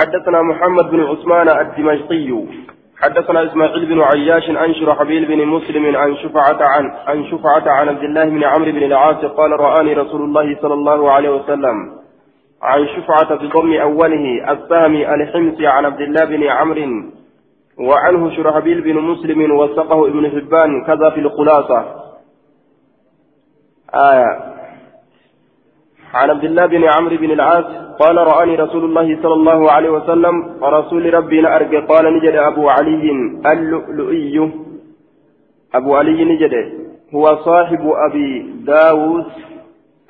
حدثنا محمد بن عثمان الدمشقي حدثنا إسماعيل بن عياش عن شرحبيل بن مسلم عن شفعة عن عن شفعة عن عبد الله بن عمرو بن العاص قال رآني رسول الله صلى الله عليه وسلم عن شفعة بضم أوله السهم الحمص عن عبد الله بن عمرو وعنه شرحبيل بن مسلم وثقه ابن حبان كذا في الخلاصة. آية. عن عبد الله بن عمرو بن العاص قال رآني رسول الله صلى الله عليه وسلم ورسول ربي أرجى قال نجد أبو علي اللؤلؤي. أبو علي نجد. هو صاحب أبي داوود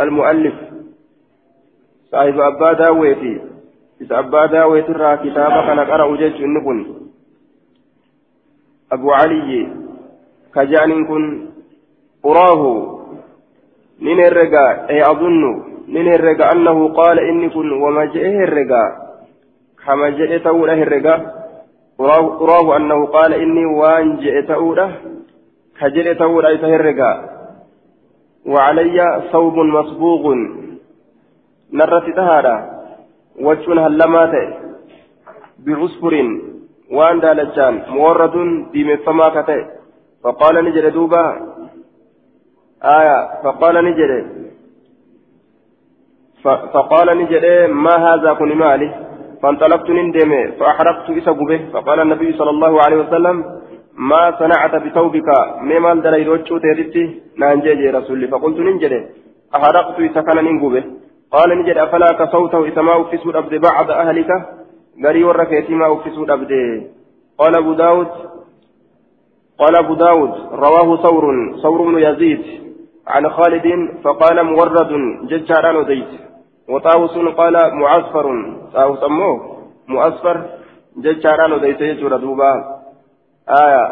المؤلف. صاحب أبا داويتي إذا أبا داويت را كتابة كان قرأ جيش النبن أبو علي كجان كن أراه. من الرقاء أي أظن. من الرقاء أنه قال إني كن وما جئه الرقاء كما جئ توله الرقاء أراه أنه قال إني وان جئ توله كجئ توله أيته الرقاء وعلي ثوب مصبوغ نرت تهادا وجه هلمات بعصفر وان دالجان مورد بمفما فقال نجد دوبا آية فقال نجد فقال نجد ما هذا كن مالي فانطلقت نندم فأحرقت إسا قبه فقال النبي صلى الله عليه وسلم ما صنعت بثوبك مما دليل وجهه تيرتي نانجي رسولي فقلت ننجد أحرقت إسا كان قال نجد أفلا كصوته إسا ما أفسود أبد بعد أهلك غري وركيتي ما أفسود أبد قال أبو داود قال أبو داود رواه ثور ثور بن يزيد عن خالد فقال مورد ججاران وديت وطاووس قال معصفر طاووس أمه مؤصفر ججاران وديت يجور دوبا. آية.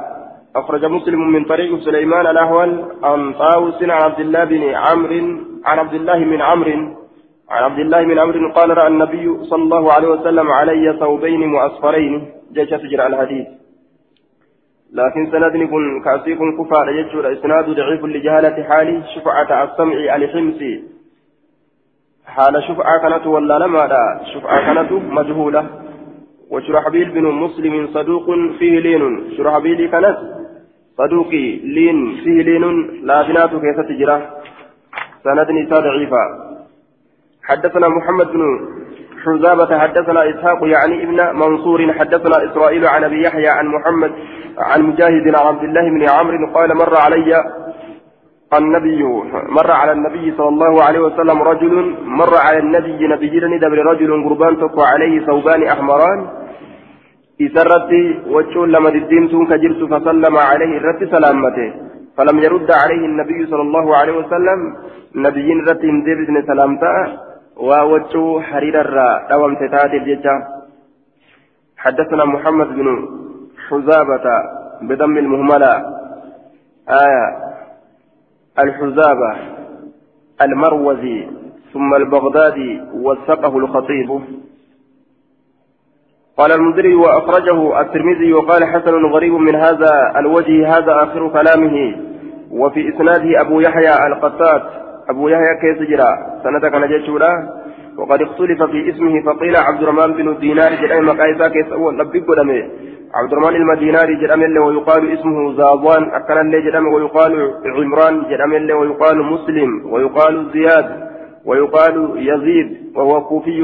أخرج مسلم من طريق سليمان الأهول عن طاووس عن عبد الله بن عمرو عن عبد الله من عمرو عن عبد الله بن عمرو قال رأى النبي صلى الله عليه وسلم علي ثوبين مؤصفرين جيش تجرى الحديث. لكن سندني كن كاسيكم كفار يجور إسناد ضعيف لجهالة حالي شفعة السمع الحمصي حال شفعة كانت ولا لما لا شفعة كانت مجهولة وشرحبيل بن مسلم صدوق فيه لين شرحبيل كانت صدوقي لين فيه لين لا بنات كيف تجرى سند نساء ضعيفة حدثنا محمد بن حزابة حدثنا إسحاق يعني ابن منصور حدثنا إسرائيل عن أبي يحيى عن محمد عن مجاهد عبد الله بن عمرو قال مر علي النبي مر على النبي صلى الله عليه وسلم رجل مر على النبي نبي دبر رجل قربان تقوى عليه ثوبان أحمران إسرت وجهه لما الدين كجرت فسلم عليه الرت سلامته فلم يرد عليه النبي صلى الله عليه وسلم نبي رت ديبن سلامته ووجهه حرير الراء دوام حدثنا محمد بن حزابة بدم المهملة. آية. الحزابة المروزي ثم البغدادي وثقه الخطيب. قال المنذري وأخرجه الترمذي وقال حسن غريب من هذا الوجه هذا آخر كلامه. وفي إسناده أبو يحيى القتات. أبو يحيى كيس جرا. سندك نجيشورا وقد اختلف في اسمه فقيل عبد الرحمن بن دينار جرا. مقايسا كيس أول. نبي عبد الرحمن المديناري الله ويقال اسمه زاوان أكل الله جرم ويقال عمران الله ويقال مسلم ويقال زياد ويقال يزيد وهو كوفي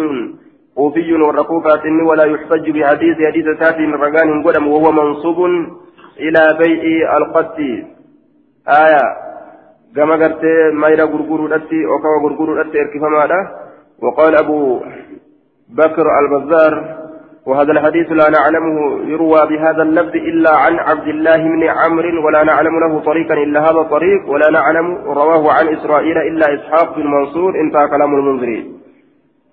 كوفي والركوفات ولا يحتج بحديث حديث من رقان قدم وهو منصوب إلى بيع القط آية. كما قلت مايرا غرغورو دتي أو غرغورو دتي وقال أبو بكر البزار وهذا الحديث لا نعلمه يروى بهذا اللفظ إلا عن عبد الله بن عمرو ولا نعلم له طريقا إلا هذا الطريق ولا نعلم رواه عن إسرائيل إلا إسحاق بن منصور انتهى كلام المنذري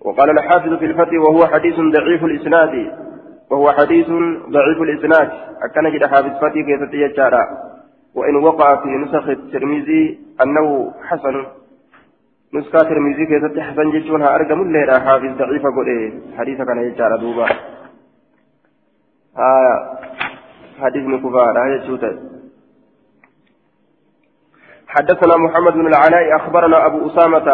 وقال الحافظ في الفتح وهو حديث ضعيف الإسناد وهو حديث ضعيف الإسناد. أكن جد حافظ فتح كيف تيجارا وإن وقع في نسخ الترمذي أنه حسن. نسخة الترمذي كيف حسن جتونها أرقم الليلة حافظ ضعيف قل حديث كان يجارا دوبا. آية حديث كفار شوتة حدثنا محمد بن العلاء أخبرنا أبو أسامة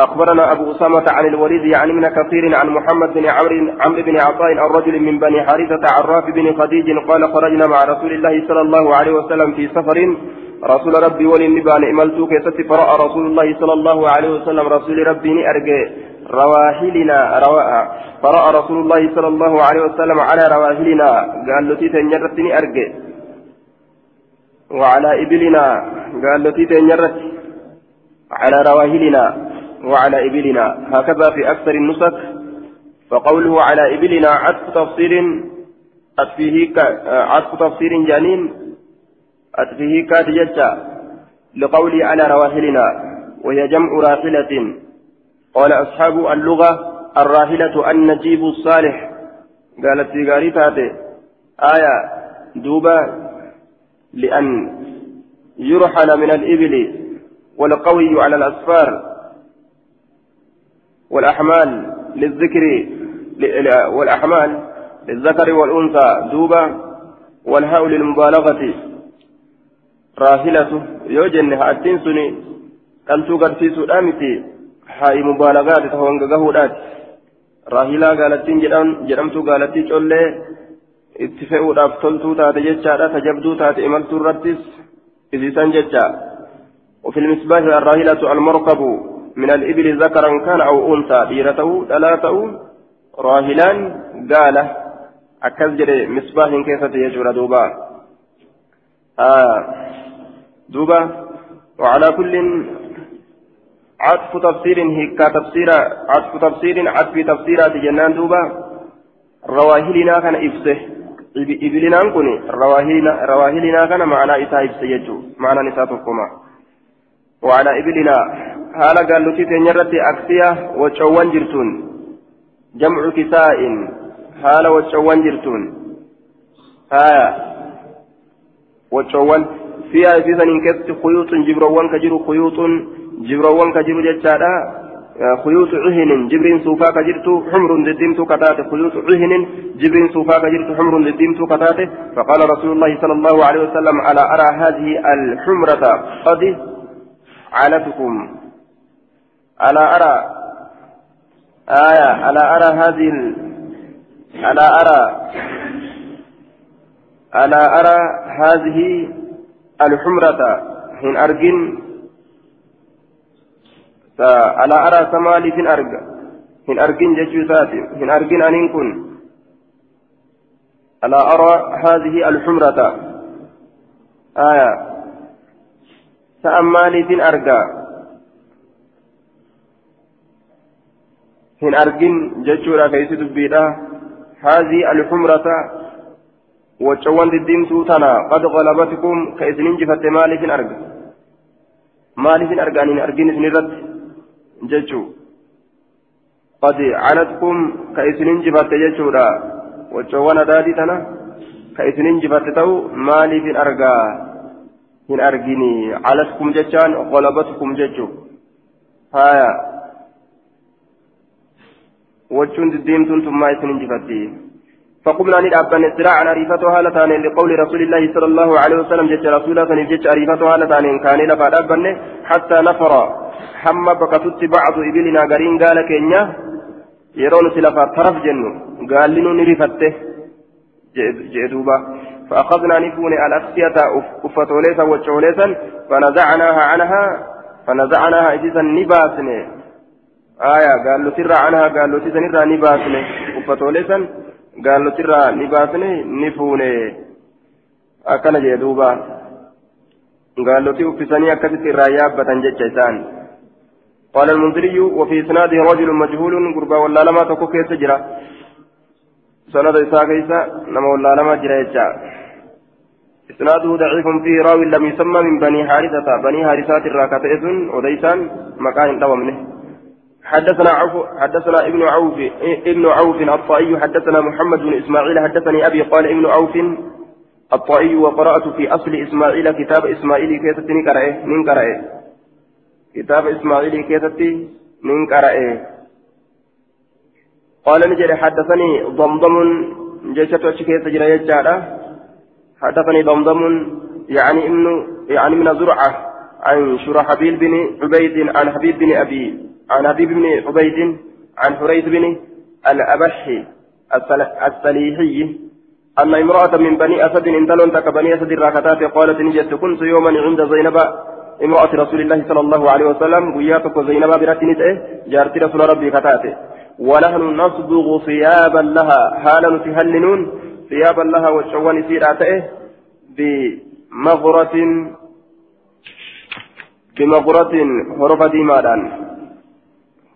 أخبرنا أبو أسامة عن الوليد يعني من كثير عن محمد بن عمرو عمرو بن عطاء الرجل من بني حارثة عراف بن خديج قال خرجنا مع رسول الله صلى الله عليه وسلم في سفر. رسول ربي وللنبان إملتو كيست فرأى رسول الله صلى الله عليه وسلم رسول ربي أرجع رواحلنا روا فرأى رسول الله صلى الله عليه وسلم على رواحلنا قال له تنجرتني أرجع وعلى إبلنا قال له تنجرت على رواحلنا وعلى إبلنا. هكذا في أكثر النسخ. فقوله على إبلنا عطف تفسير أتفيه عطف تفسير جانين أتفيه كاتجتا لقولي على رواحلنا وهي جمع راحلة. قال أصحاب اللغة الراحلة النجيب الصالح. قالت في غارثاته آية دوبا لأن يرحل من الإبل والقوي على الأسفار والأحمال للذكر والأحمال للذكر والأنثى. دوبا والهاء للمبالغة راهلة يوجن هاتين سني. قلتو قد في هاي مبالغات تهونغ قهودات راهلة قالتين جرام جرمتو قالتي جولي اتفقوا تلتو تاتي جتشا تجبدو تاتي إمالتو الرتس إذي سنجتشا وفي المصباح الراهلة المركب من الإبل ذكرا كان أو أنثى ديرته ثلاثة راهلان قال أكل مصباح كيف يجور دوبا آه دوبا وعلى كل عطف تفسير هيك تفسير عطف تفسير عطف تفسيرات جنان دوبا رواهلنا كان إفسه إبلنا كن رواهلنا رواهلنا كان معنى إسا إفسه يجو معنى نساتكما وعلى إبلنا haala gaallutii teenyarratti aksiya waccoowwan jirtuun jamcu kisaa'in haala waccoowwan jirtuun haya waccoowwan fiyaa isisaniin keessatti kuyuuxun jibroowwan ka jiru kuyuuxun jibroowwan ka jiru jechaadha. خيوط عهن جبرين سوفا كجرت حمر ددمت كتاته خيوط عهن جبرين سوفا كجرت حمر ددمت كتاته فقال رسول الله صلى الله عليه وسلم ألا أرى هذه الحمرة قد علتكم ألا أرى آية ألا أرى هذه ال... ألا أرى ألا أرى هذه الحمرة حين أرجن ألا أرى سمالي في أرج حين أرجن جشوسات حين أرجن أن ألا أرى هذه الحمرة آية سأمالي في argin jechuudha keeysi dubbiidha haazii alxumrata waccawwan diddiimtuu tana qad qalabatikum ka isin injifatte maaliifin arga maaliifin arga anin argin isin irratti jechuu qad canatkum ka isin injifatte jechuudha waccawwan adaadii tana ka isin injifatte ta'u maaliifin argaa hin argini calatkum jechaan qalabatukum jechuu haya وجون ديمتون ثم يسن جفتي فقمنا ندعبن سراعا عريفتها لتان لقول رسول الله صلى الله عليه وسلم جت رسول الله جت عريفتها لتان كان لفا حتى نفر حم بكتت بعض إبلنا قرين قال كينيا يرون سلفا طرف جنو قال لنو نرفته جئدوبا فأخذنا نفون الأسفية أفتوليسا وشوليسا فنزعناها عنها فنزعناها إجيسا نباسني آية قال له ترى عنها قال له تسنرى نباسني وفتولي سن قال له ترى نباسني نفوني أكن جدوبا قال له تيوفسني أكثت الرايابة جتشيسان قال المنذري وفي إسناده رجل مجهول قربا ولا لما تكو كيس سند إساء كيسا نما ولا لما جرا يجا. إسناده ضعيف فيه راوي لم يسمى من بني حارثة. بني حارثات الراكتئذ وديسان مكان دومنه حدثنا عوف حدثنا ابن عوف ابن عوف الطائي. حدثنا محمد بن إسماعيل. حدثني أبي قال ابن عوف الطائي وقرأت في أصل إسماعيل كتاب إسماعيل كيست نقرأه من قرأه كتاب إسماعيل كيست من قرأه. قال نجري حدثني ضمضم جيشة وشكيت جرى حدثني ضمضم يعني ابن يعني من زرعة عن شرحبيل بن عبيد عن حبيب بن ابي عن حبيب بن عبيد عن حريث بن الأبحي السليحي. أن امرأة من بني أسد انتلون تك بني أسد الراكتات قالت نجت كنت يوما عند زينب امرأة رسول الله صلى الله عليه وسلم وياتك زينب برات نتئه جارتي رسول ربي كتاته. ونحن نصبغ ثيابا لها. حالا نتهلنون ثيابا لها وشوان سيراتئه بمغرة بمغرة هرفة ديمادان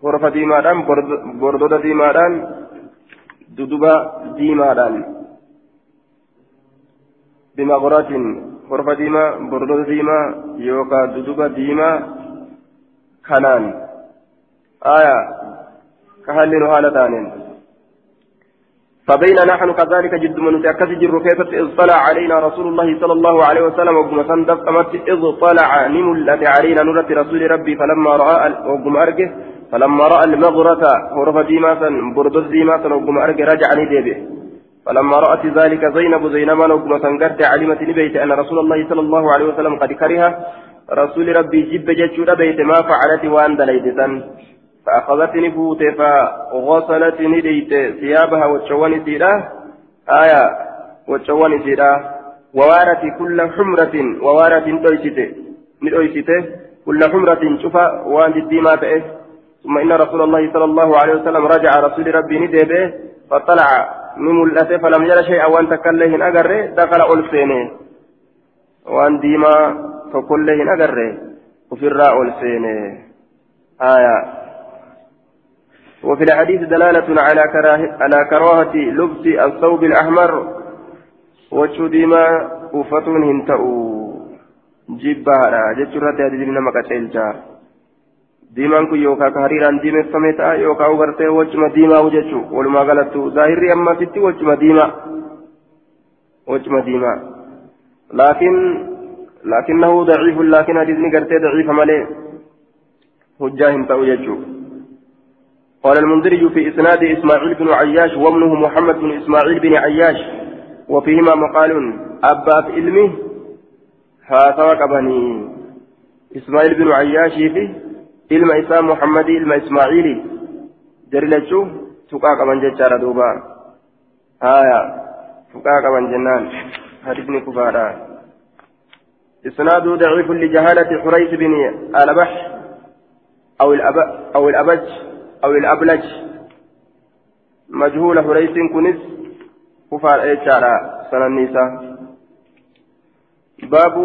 هرفة ديمادان بردودة ديمادان ددوبة ديمادان بمغرة هرفة ديما بردودة ديما يوكا ددوبة ديما كنان آية كهل هالتانين فبين نحن كذلك جد من تأكد جر كيف اطلع علينا رسول الله صلى الله عليه وسلم وقم سندف أمت اطلع نملت علينا نورة رسول ربي فلما رأى وقم أرجه فلما رأى المغرة هرف ديماسا بردز ديماسا وقم أرجه رجعني ديبه فلما رأت ذلك زينب زينب وقم سنقرت علمت نبيت أن رسول الله صلى الله عليه وسلم قد كره. رسول ربي جب جتشود بيت ما فعلت وأن دليتسا فأخذتني فوت فغسلتني ديت ثيابها وتشواني سيدا آية وتشواني سيدا ووارت كل حمرة ووارت دويسته ندويسته كل حمرة شوفا وأن الديما تأه ثم إن رسول الله صلى الله عليه وسلم رجع رسول ربي ندبه فطلع نملته فلم ير شيئا وان تكلهن أجره دخل ألسينه وان ديما فكلهن أجره وفي الراء ألسينه آية وفي الحديث دلالة على كراهة على كراهة لبس الثوب الأحمر وشديما وفتون هنتأو جبارا جتشرات هذه من مكتلجا diimaan kun yookaan ka hariiraan diimeffame ta'a yookaan ugartee wachuma diimaa jechuun walumaa galattu zaahirri ammasitti wachuma diimaa wachuma diimaa laakiin laakinahu daciifun laakiin hadiisni gartee daciifa malee hujjaa hin ta'u jechuudha. قال المنذري في إسناد إسماعيل بن عياش وابنه محمد بن إسماعيل بن عياش وفيهما مقال أبا في علمه هاتوا بني إسماعيل بن عياش في علم إسام محمد علم إسماعيل جرلتشو تقاك من ججار دوبا آية تقاك من جنان حديثني كفارا إسناد ضعيف لجهالة حريث بن الأبح أو الأب أو الأبج أو الأبلج مجهول فريس كنس كفار إيشارا سنة النساء باب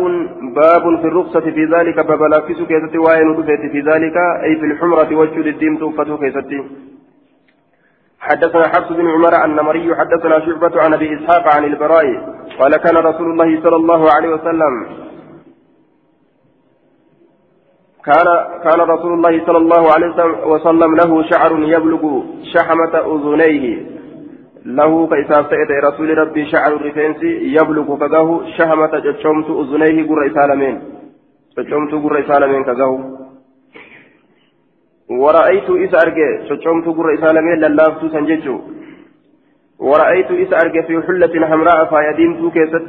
باب في الرخصة في ذلك باب لا في سكيتة وين في ذلك أي في الحمرة وجود الدين توفة كيستي. حدثنا حفص بن عمر أن مري حدثنا شعبة عن أبي إسحاق عن البراء قال كان رسول الله صلى الله عليه وسلم كان كان رسول الله صلى الله عليه وسلم له شعر يبلغ شحمة أذنيه. له كيساف تأتي رسول ربي شعر الرفنس يبلغ كجاه شحمة جتشمت أذنيه قر سالمين جتشمت قر سالمين كجاه ورأيت إس أرجع جتشمت قر سالمين للافتو سنجتشو ورأيت إس أرجع في حلة حمراء فيديمت كيست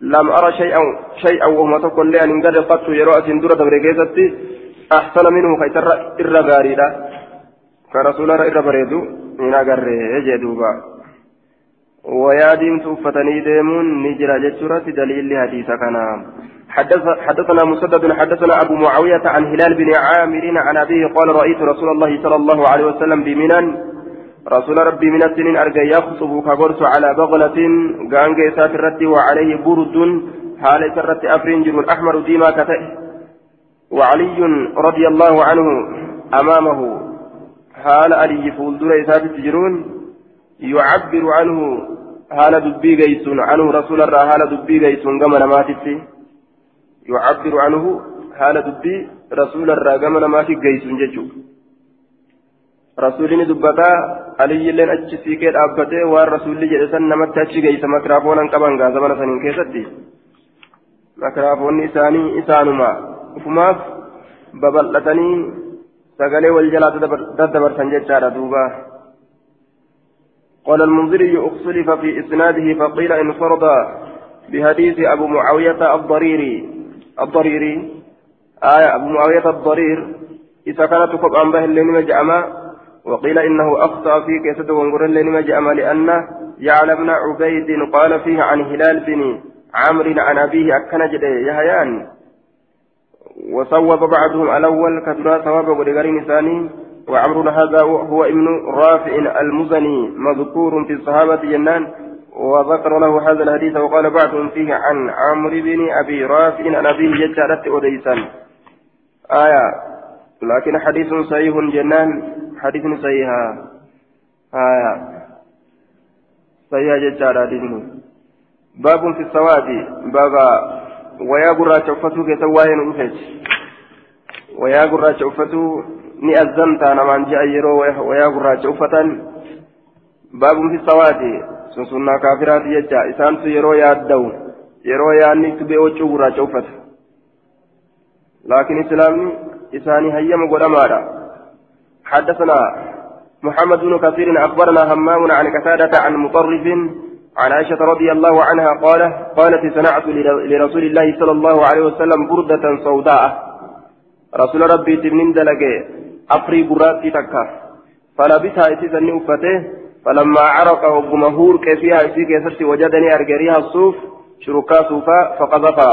لم أرى شيئا شيئا وهم تقول لي أن قد قدت يروى سندورة بريكيزتي أحسن منه خيتر إرى غاريدا كرسول بريدو من أقرر جدوبا ويادم توفتني ديمون نجرى جتشرة دليل حديث كان حدث حدثنا مسدد حدثنا أبو معاوية عن هلال بن عامر عن أبيه قال رأيت رسول الله صلى الله عليه وسلم بمنن رسول ربي من السنين أرجى يخطب كغرس على بغلة غانجي ساترتي وعليه برد حال سرت أفرنج الأحمر ديما كتئ وعلي رضي الله عنه أمامه حال علي فولدر إسات تجرون يعبر عنه حال دبي جيسون عنه رسول الله حال دبي جيسون كما نماتت يعبر عنه حال دبي رسول الله كما نماتت جيسون جيسون rasuulli dubbataa aliyyilleen achi siikee dhaabbatee waan rasuulli jedhe san namatti achi geeysa makraafoonaan qaban gaazabana saniin keessatti makraafoonni isaanii isaanuma ufumaaf babal'atanii wal jalaa daddabarsan jechaadha duuba. قال المنذري اختلف في إسناده فقيل انفرد بحديث أبو معاوية الضريري الضريري آية أبو معاوية الضرير إذا كانت كبان به اللي نما جأما وقيل إنه أخطأ في كيسد ونقر اللي نما جأما لأن يعلى بن عبيد قال فيه عن هلال بن عمرو عن أبيه أكن جده يهيان وصوب بعضهم الأول كثرة ثواب ولغير ثاني وعمر هذا هو ابن رافع المزني مذكور في الصحابة جنان وذكر له هذا الحديث وقال بعضهم فيه عن عمرو بن أبي رافع عن أبيه جدت أديسا. آية لكن حديث صحيح جنان حديث صحيح. آية صحيح حديث باب في السواد بابا ويا قرات عفتو كتواين أفج ويا قرات عفتو ni azzamta namaan ji'a yeroo wayaa gurraacha uffatan baabun fi sawaati sun sunnaa kaafiraati jecha isaantu yeroo yaadda'u yeroo yaanni tubee waccuu gurraacha uffata laakiin islaamni isaanii hayyama godhamaadha حدثنا محمد بن كثير أخبرنا همام عن قتادة عن مطرف عن عائشة رضي الله عنها قال قالت صنعت لرسول الله صلى الله عليه وسلم بردة سوداء. رسول ربي تبنين دلقي أفري براتي تكا. فلبسها إسيسا أفته فلما عرق وجمهور كيفها إسي كيست وجدني أرجريها الصوف شركا صوفا فقذفا.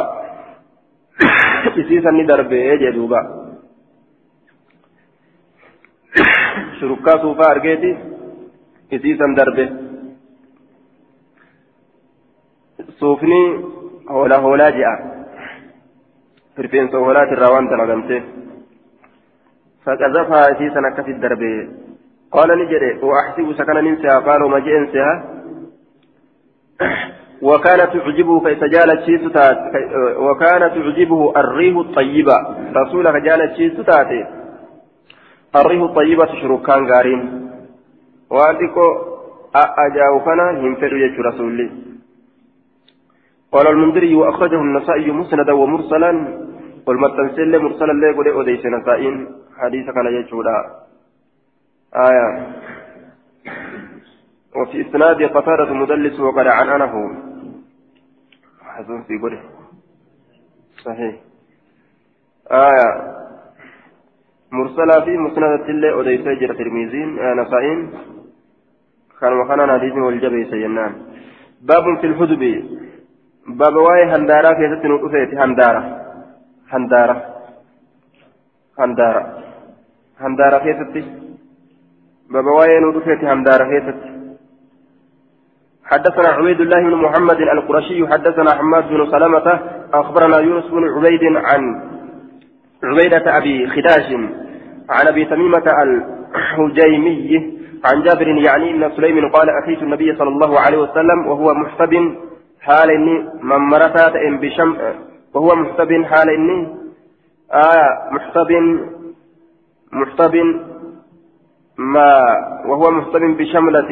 إسيسا دربي جدوبا شركا صوفا أرجيتي إسيسا دربي. صوفني هولا هولا جاء فرفين سوهولات الروان تلقمته فقذفها أسيسا كفي الدربي قال نجري وأحسب سكن ننسها قال وما جئنسها وكانت تعجبه كيف جالت شيء وكانت تعجبه الريح الطيبة رسولك جالت شيء ستاتي الريح الطيبة شركان غارين وأنتكو أجاوفنا ينفر يجو رسولي قال المنذري وأخرجه النسائي مسندا ومرسلا والمتنسل مرسلا لا يقول أوديس نسائين؟ حديث كان يجودا آية. وفي إسناد قتادة مدلس وقد عنانه حسن في قوله. صحيح. آية. مرسلة في مسند الله أوديس جرى ترميزين آه نسائين. كان وخانا حديث والجبي سينان باب في الحدب. باب واي هندارة في ستة هندارة هندارة هندارة هندارة كيستي بابا واين ودفت هندارة كيستي حدثنا عبيد الله بن محمد القرشي حدثنا حماد بن سلمة أخبرنا يونس بن عبيد عن عبيدة أبي خداش عن أبي تميمة الحجيمي عن جابر يعني أن سليم قال أتيت النبي صلى الله عليه وسلم وهو محتب حال إني من مرتات بشم وهو محتب حال إني آه محتب محتب ما وهو محتب بشملة.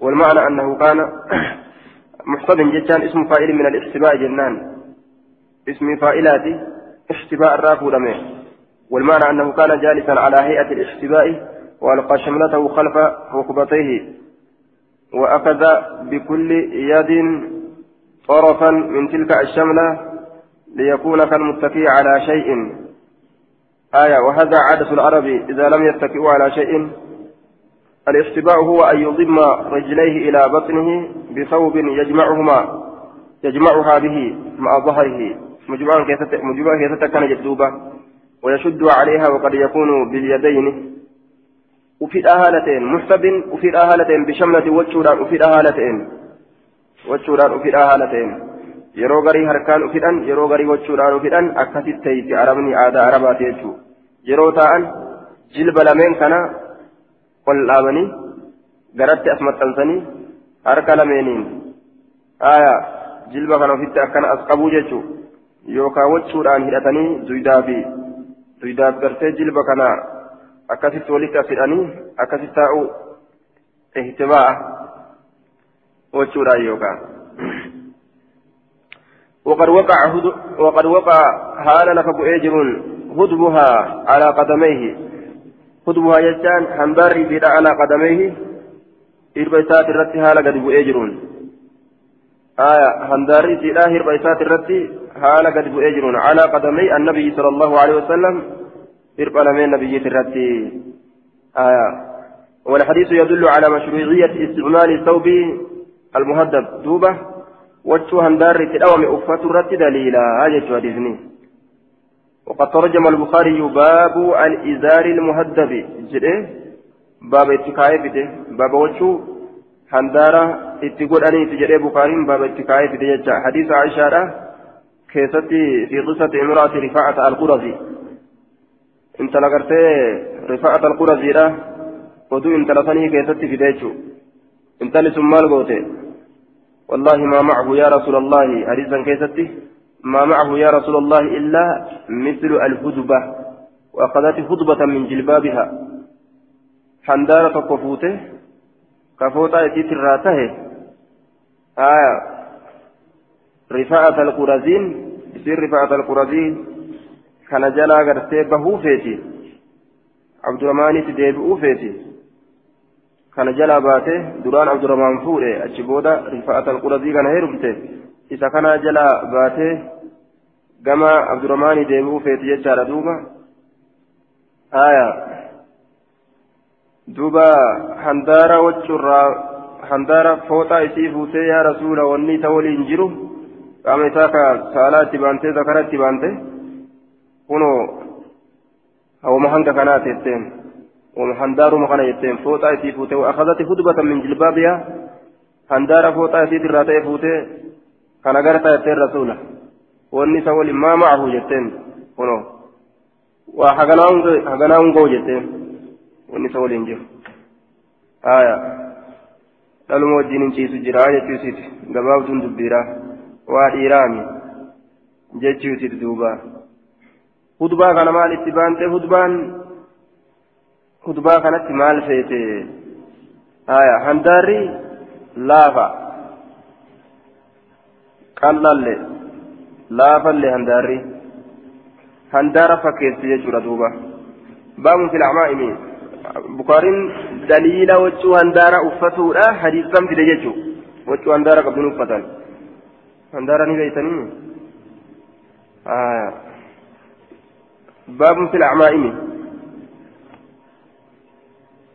والمعنى أنه كان محتب جدا اسم فائل من الاحتباء جنان. اسم فائلات احتباء الراكو والمعنى أنه كان جالسا على هيئة الاحتباء وألقى شملته خلف ركبتيه وأخذ بكل يد طرفا من تلك الشملة ليكون كالمتكي على شيء. آية وهذا عادة العرب إذا لم يتكئوا على شيء. الاحتباء هو أن يضم رجليه إلى بطنه بثوب يجمعهما يجمعها به مع ظهره. مجموعا كيف كان جدوبا ويشد عليها وقد يكون باليدين. وفي الآهالتين محتب وفي الآهالتين بشملة وجودان وفي الآهالتين وجودان وفي الآهالتين yeroo garii harkaan ufidhan yeroo garii wachuudhaan ufidhan akkasitti ta'iti arabni aadaa arabaati jechuudha yeroo taa'an jilba lameen kana ol dhaabanii garatti as maxxansanii harka lameeniin aayaa jilba kana ofitti akkana as qabuu jechuudha yookaan wachuudhaan hidhatanii duydaaf gartee jilba kana akkasitti walitti as hidhanii akkasitti taa'uu ihtimaa wachuudhaan yookaan. وقد وقع وقد وقع حال لك بؤجر هدبها على قدميه. هدبها يجان حنباري بلا على قدميه. إربيسات الرت حال قد بؤجر. آية حنباري بلا إربيسات الرت حال قد بؤجر. على قدمي النبي صلى الله عليه وسلم. إرقى لمن نبي ترتي آية. والحديث يدل على مشروعية استعمال الثوب المهدب دوبة وجه هندار تداوم أفة رت دليلا هذا حديثني وقد ترجم البخاري باب الإزار المهدب. جده باب اتكاي بده باب وجه هندارة اتقول أني تجري بخاري باب اتكاي بده حديث عائشة كيستي في قصة امرأة رفاعة القرظي. انت لقرتي رفاعة القرظي له ودو انت لصني كيستي في انت لسمال قوتي والله ما معه يا رسول الله حديثا كيستي. ما معه يا رسول الله إلا مثل الهدبة. وأخذت هدبة من جلبابها. حندارة كفوته كفوتا يتيت الراته آية. رفاعة القرزين. يصير رفاعة القرزين. كان جلا غرتي بهو فيتي. عبد الرحمن تديبئو فيتي. Kana jalaa baate duraan abdurrahmaan fuudhe achi booda rifa'at alqurazii kana heerumte isa kana jalaa baatee gama abdurrahmaanii deebi'uu feeti jechaadha duuba haya duuba handaara wachurraa handaara fooxaa isii fuutee yaa rasuula wanni isa waliin jiru qaama isaa ka saalaa itti baantee zakara itti baante kunoo hawama hanga kanaa teetteen وهندار مخنا يتين فوتا يتي فوتي وأخذت خطبة من جلبابها هندار فوتا يتي تراتي فوتي كان غرتا يتين رسوله. والنساء ولي ما معه يتين ونو وحقناهم قو يتين. والنساء انجر آية. dhaluma wajjin hin ciisu jira jechuusiiti gabaabtuun dubbiira waa dhiiraami jechuusiiti duuba hudbaa kana maal itti baante hudbaan kutubaa kanatti maal feete haya handaarri laafa qallalle laafallee handaarri handaara fakkeessi jechuudha duuba baabun fil acmaa'imi bukaariin daliila waccuu handaara uffatuudha hadiisaan fide jechuu waccuu handaara qabduun uffatan handaara ni beeytanii baabun fil acmaa'imi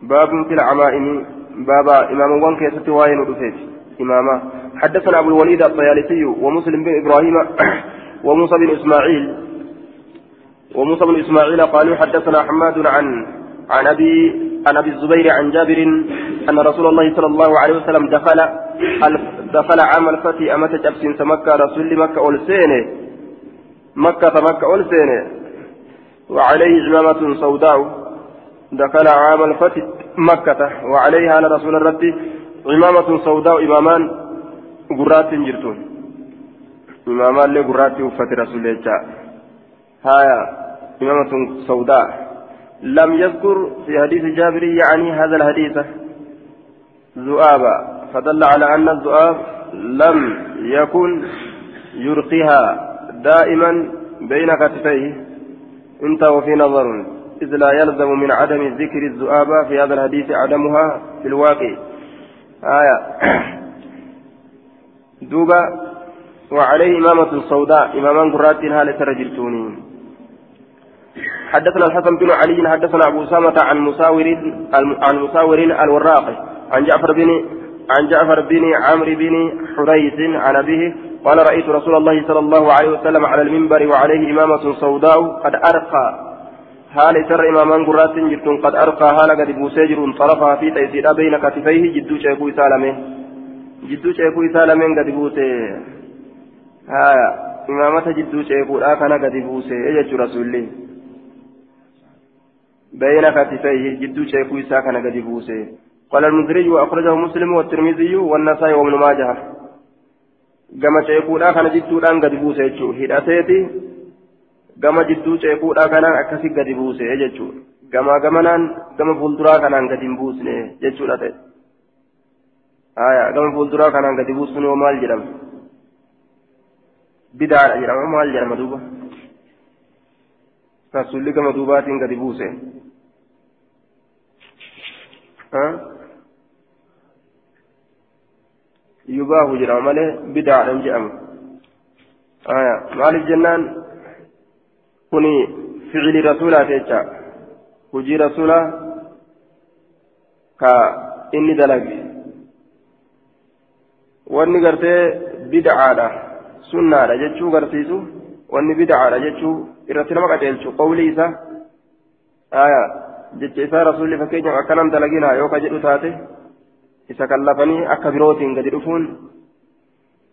باب في العمائم بابا إمام وان كيست واين ودفيت إماما حدثنا أبو الوليد الطيالسي ومسلم بن إبراهيم وموسى بن إسماعيل. وموسى بن إسماعيل قالوا حدثنا حماد عن عن أبي عن أبي الزبير عن جابر أن رسول الله صلى الله عليه وسلم دخل دخل عام الفتح أمة جبس مكة رسول مكة أولسينه مكة مكة أولسينه وعليه عمامة سوداء. دخل عام الفتح مكة وعليها على رسول الرب إمامة سوداء إمامان قرات جرتون. إمامان اللي قرات وفت رسول الله هايا إمامة سوداء. لم يذكر في حديث جابر يعني هذا الحديث. ذؤابا فدل على أن الذؤاب لم يكن يرقيها دائما بين كتفيه. انت وفي نظر إذ لا يلزم من عدم ذكر الذؤابة في هذا الحديث عدمها في الواقع. آية. دوبا وعليه إمامة سوداء. إمامان قرات هالة رجلتوني حدثنا الحسن بن علي حدثنا أبو أسامة عن مساور عن مساور الوراق. عن جعفر بن عن جعفر بن عمرو بن حريث عن أبيه قال رأيت رسول الله صلى الله عليه وسلم على المنبر وعليه إمامة سوداء قد أرقى. حال سر إمامان قرات جرتون قد أرقى حال قد بوسيجر طرفها في تيسير بين كتفيه جدو شيخو سالمه جدو شيخو سالمه قد بوسي هايا إمامة جدو شيخو كان قد بوسي إجج رسولي بين كتفيه جدو شيخو ساكن قد بوسي قال المنذري وأخرجه مسلم والترمذي والنسائي وابن ماجه gama ceekuudhaa kana jidduudhaan gadi buuse jechuudha. Hidhateeti. Gama jidduu ceekuudha kanaan akkasi gadi buuse jechuudha gamaa gamanaan gama fuulduraa kanaan gadi hin buusne jechuudha ta'e haya gama fuulduraa kanaan gadi buusuun hoo maal jedhama bidaadha jedhama maal jedhama duuba rasuulli gama duubaatiin gadi buuse yubaahu jedhama malee bidaadhan jedhama haya maaliif jennaan kuni فعل رسولا تيجا هجي رسولا كا إني دلق wanni gartee bid'aadha sunnaadha jechuu garsiisu wanni bid'aadha jechuu irratti nama qajeelchu qawlii isa aya jecha isaa rasuulli fakkeenyaaf akkanam dalaginaa yoo ka jedhu taate isa kallafanii akka birootiin gadi dhufuun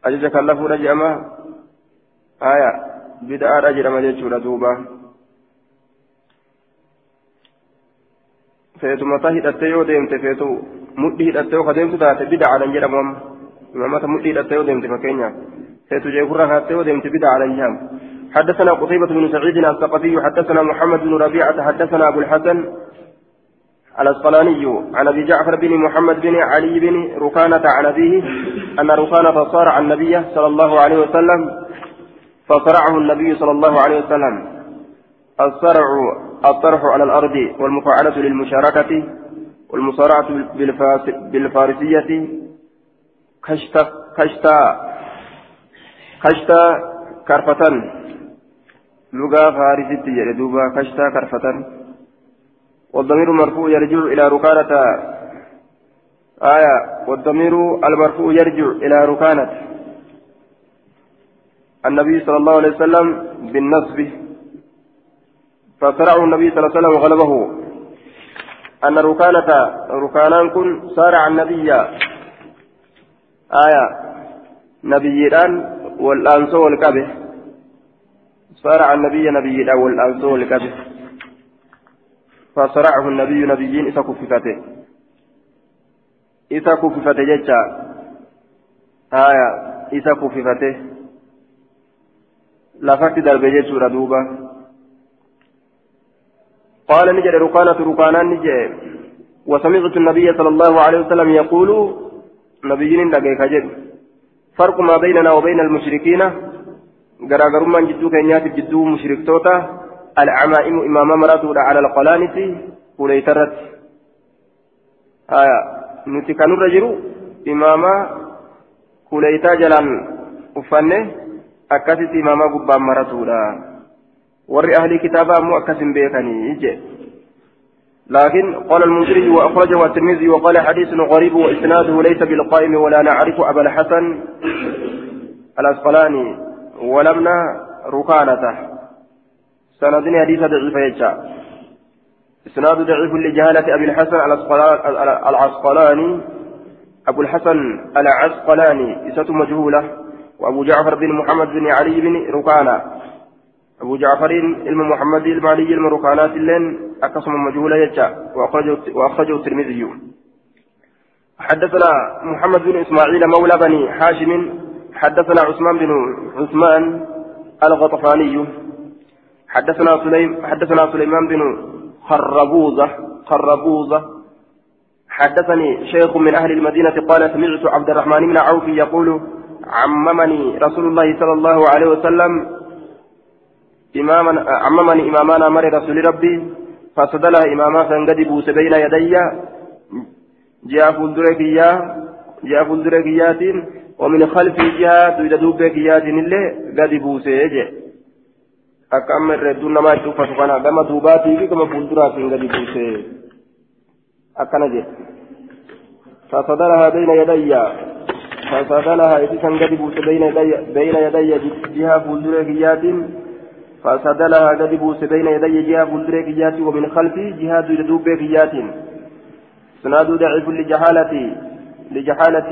ajaja kallafuudha jedhama aya bid'aadha jedhama jechuudha duuba feetu mataa hidhattee yoo deemte feetu mudhii hidhattee yoo ka deemtu taate bid'aadhan jedhamu amma إمامة مدي لتيو ديمت فكينيا. سيتجي فرها هاتيو ديمت بدع على الجام حدثنا قتيبة بن سعيد الثقفي حدثنا محمد بن ربيعة حدثنا أبو الحسن الأسقلاني عن أبي جعفر بن محمد بن علي بن ركانة عن أبيه أن ركانة صارع النبي صلى الله عليه وسلم فصرعه النبي صلى الله عليه وسلم. الصرع الطرح على الأرض والمفاعلة للمشاركة والمصارعة بالفارسية. كشتا كشتا كشتا كرفتن لغة فارسية يدوبا كشتا كرفتن والضمير مرفوع يرجع إلى ركانة. آية والضمير المرفوع يرجع إلى ركانة. النبي صلى الله عليه وسلم بالنصب. فصرعه النبي صلى الله عليه وسلم وغلبه. أن ركانة ركانان كن صارع النبي. آية. نبيان والأنسو والكبه. صارع النبي نبيان والأنسو والكبه. فصرعه النبي نبيين إذا كففته. إذا كففته جتا آية. إذا كففته. لفت درب جتا دوبا قال نجد ركانة ركانا نجد وسمعت النبي صلى الله عليه وسلم يقول نبيين لقيك جد فرق ما بيننا وبين المشركين غراغرما جدو كينيات جدو مشرك توتا العمائم إمام مراتو على القلانس وليترت آية نتي كانوا رجلوا إماما كوليتا جلان أفنه أكاسس إماما قبام مراتو ور أهل كتابا مو أكاسم بيكني يجي لكن قال المنذري وأخرجه الترمذي وقال حديث غريب وإسناده ليس بالقائم ولا نعرف أبا الحسن الأسقلاني ولمنا ركانته سندني حديث ضعيف يجا إسناد ضعيف لجهالة أبي الحسن العسقلاني أبو الحسن العسقلاني إسة مجهولة وأبو جعفر بن محمد بن علي بن ركانة. أبو جعفر علم محمد المالي علم ركانات اللين أقسم مجهولة يجا. وأخرجه الترمذي. حدثنا محمد بن إسماعيل مولى بني حاشم حدثنا عثمان بن عثمان الغطفاني. حدثنا سليم حدثنا سليمان بن خربوزة. خربوزة. حدثني شيخ من أهل المدينة قال سمعت عبد الرحمن بن عوف يقول عممني رسول الله صلى الله عليه وسلم إماما عممني إمامنا مر رسول ربي فصدلها إماما قد بوس بين يدي جاء فندركيا جاء فندركيات ومن خلفي جاء تريد دوبكيات اللي قد بوس akka amma irra hedduun namaa itti uffatu kana gama duubaatii fi gama fuulduraatiin gadi buusee akkana jedhe fasadalahaa bayna yadayya fasadalahaa isi san gadi buuse bayna yadayya jihaa fuulduree kiyyaatiin فسدلها قد بوس بين يدي جهة فلدري كيات ومن خلفي جهة يدوب كيات سناد ضعيف لجهالة لجهالة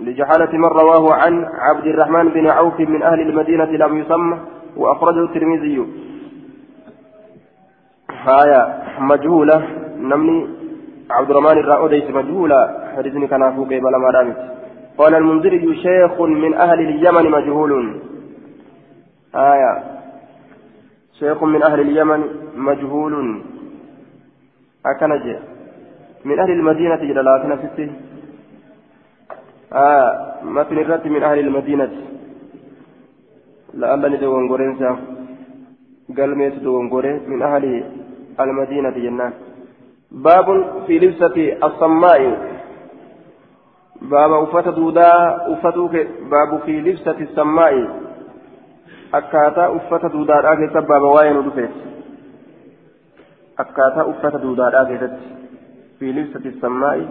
لجهالة من رواه عن عبد الرحمن بن عوف من أهل المدينة لم يسمى وأخرجه الترمذي. هايا مجهولة. نمني عبد الرحمن الرأوديس مجهولة. حديثني كان فوق بلا ما قال المنذري شيخ من أهل اليمن مجهول. آية. شيخ من أهل اليمن مجهول. أكنج. من أهل المدينة جلالاتنا ستي. آه. مثل الرت من أهل المدينة. لألا ندوان قرنسا. قال ميت دوان من أهل المدينة جنان. باب في لبسة الصماء. باب أفت دودا أفتوك باب في لبسة السماء akkaataa uffata duudaadhaa keessa baaba waa'ee nu dhufeef akkaataa uffata duudaadhaa keessatti fi libsati sammaa'i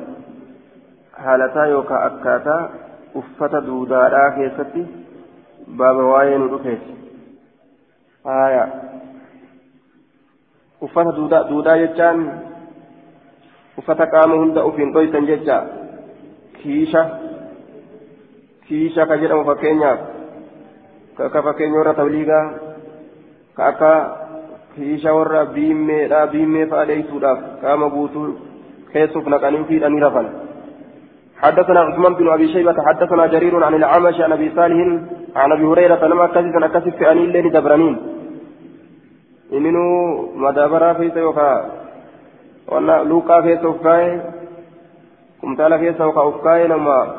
haalataa yookaan akkaataa uffata duudaadhaa keessatti baaba waa'ee nu dhufeeti haaya uffata duudaa jechaan uffata qaama hunda ufiin dhoysan jecha kiisha kiisha ka jedhamu fakkeenyaaf ka akka fakkeenya warra tabliigaa ka akka kiisha warra biimmeedha biimmee fa'a dheeysuudhaaf qaama guutuu keessuuf naqanii fiidhanii rafan حدثنا عثمان بن ابي شيبه حدثنا جرير عن الاعمش عن ابي صالح عن ابي هريره لما كسف اكسف في انيل لين دبرانين إنه مدابرا في سيوكا ولا لوكا في سوكاي كمتالا في سوكا أوكاي لما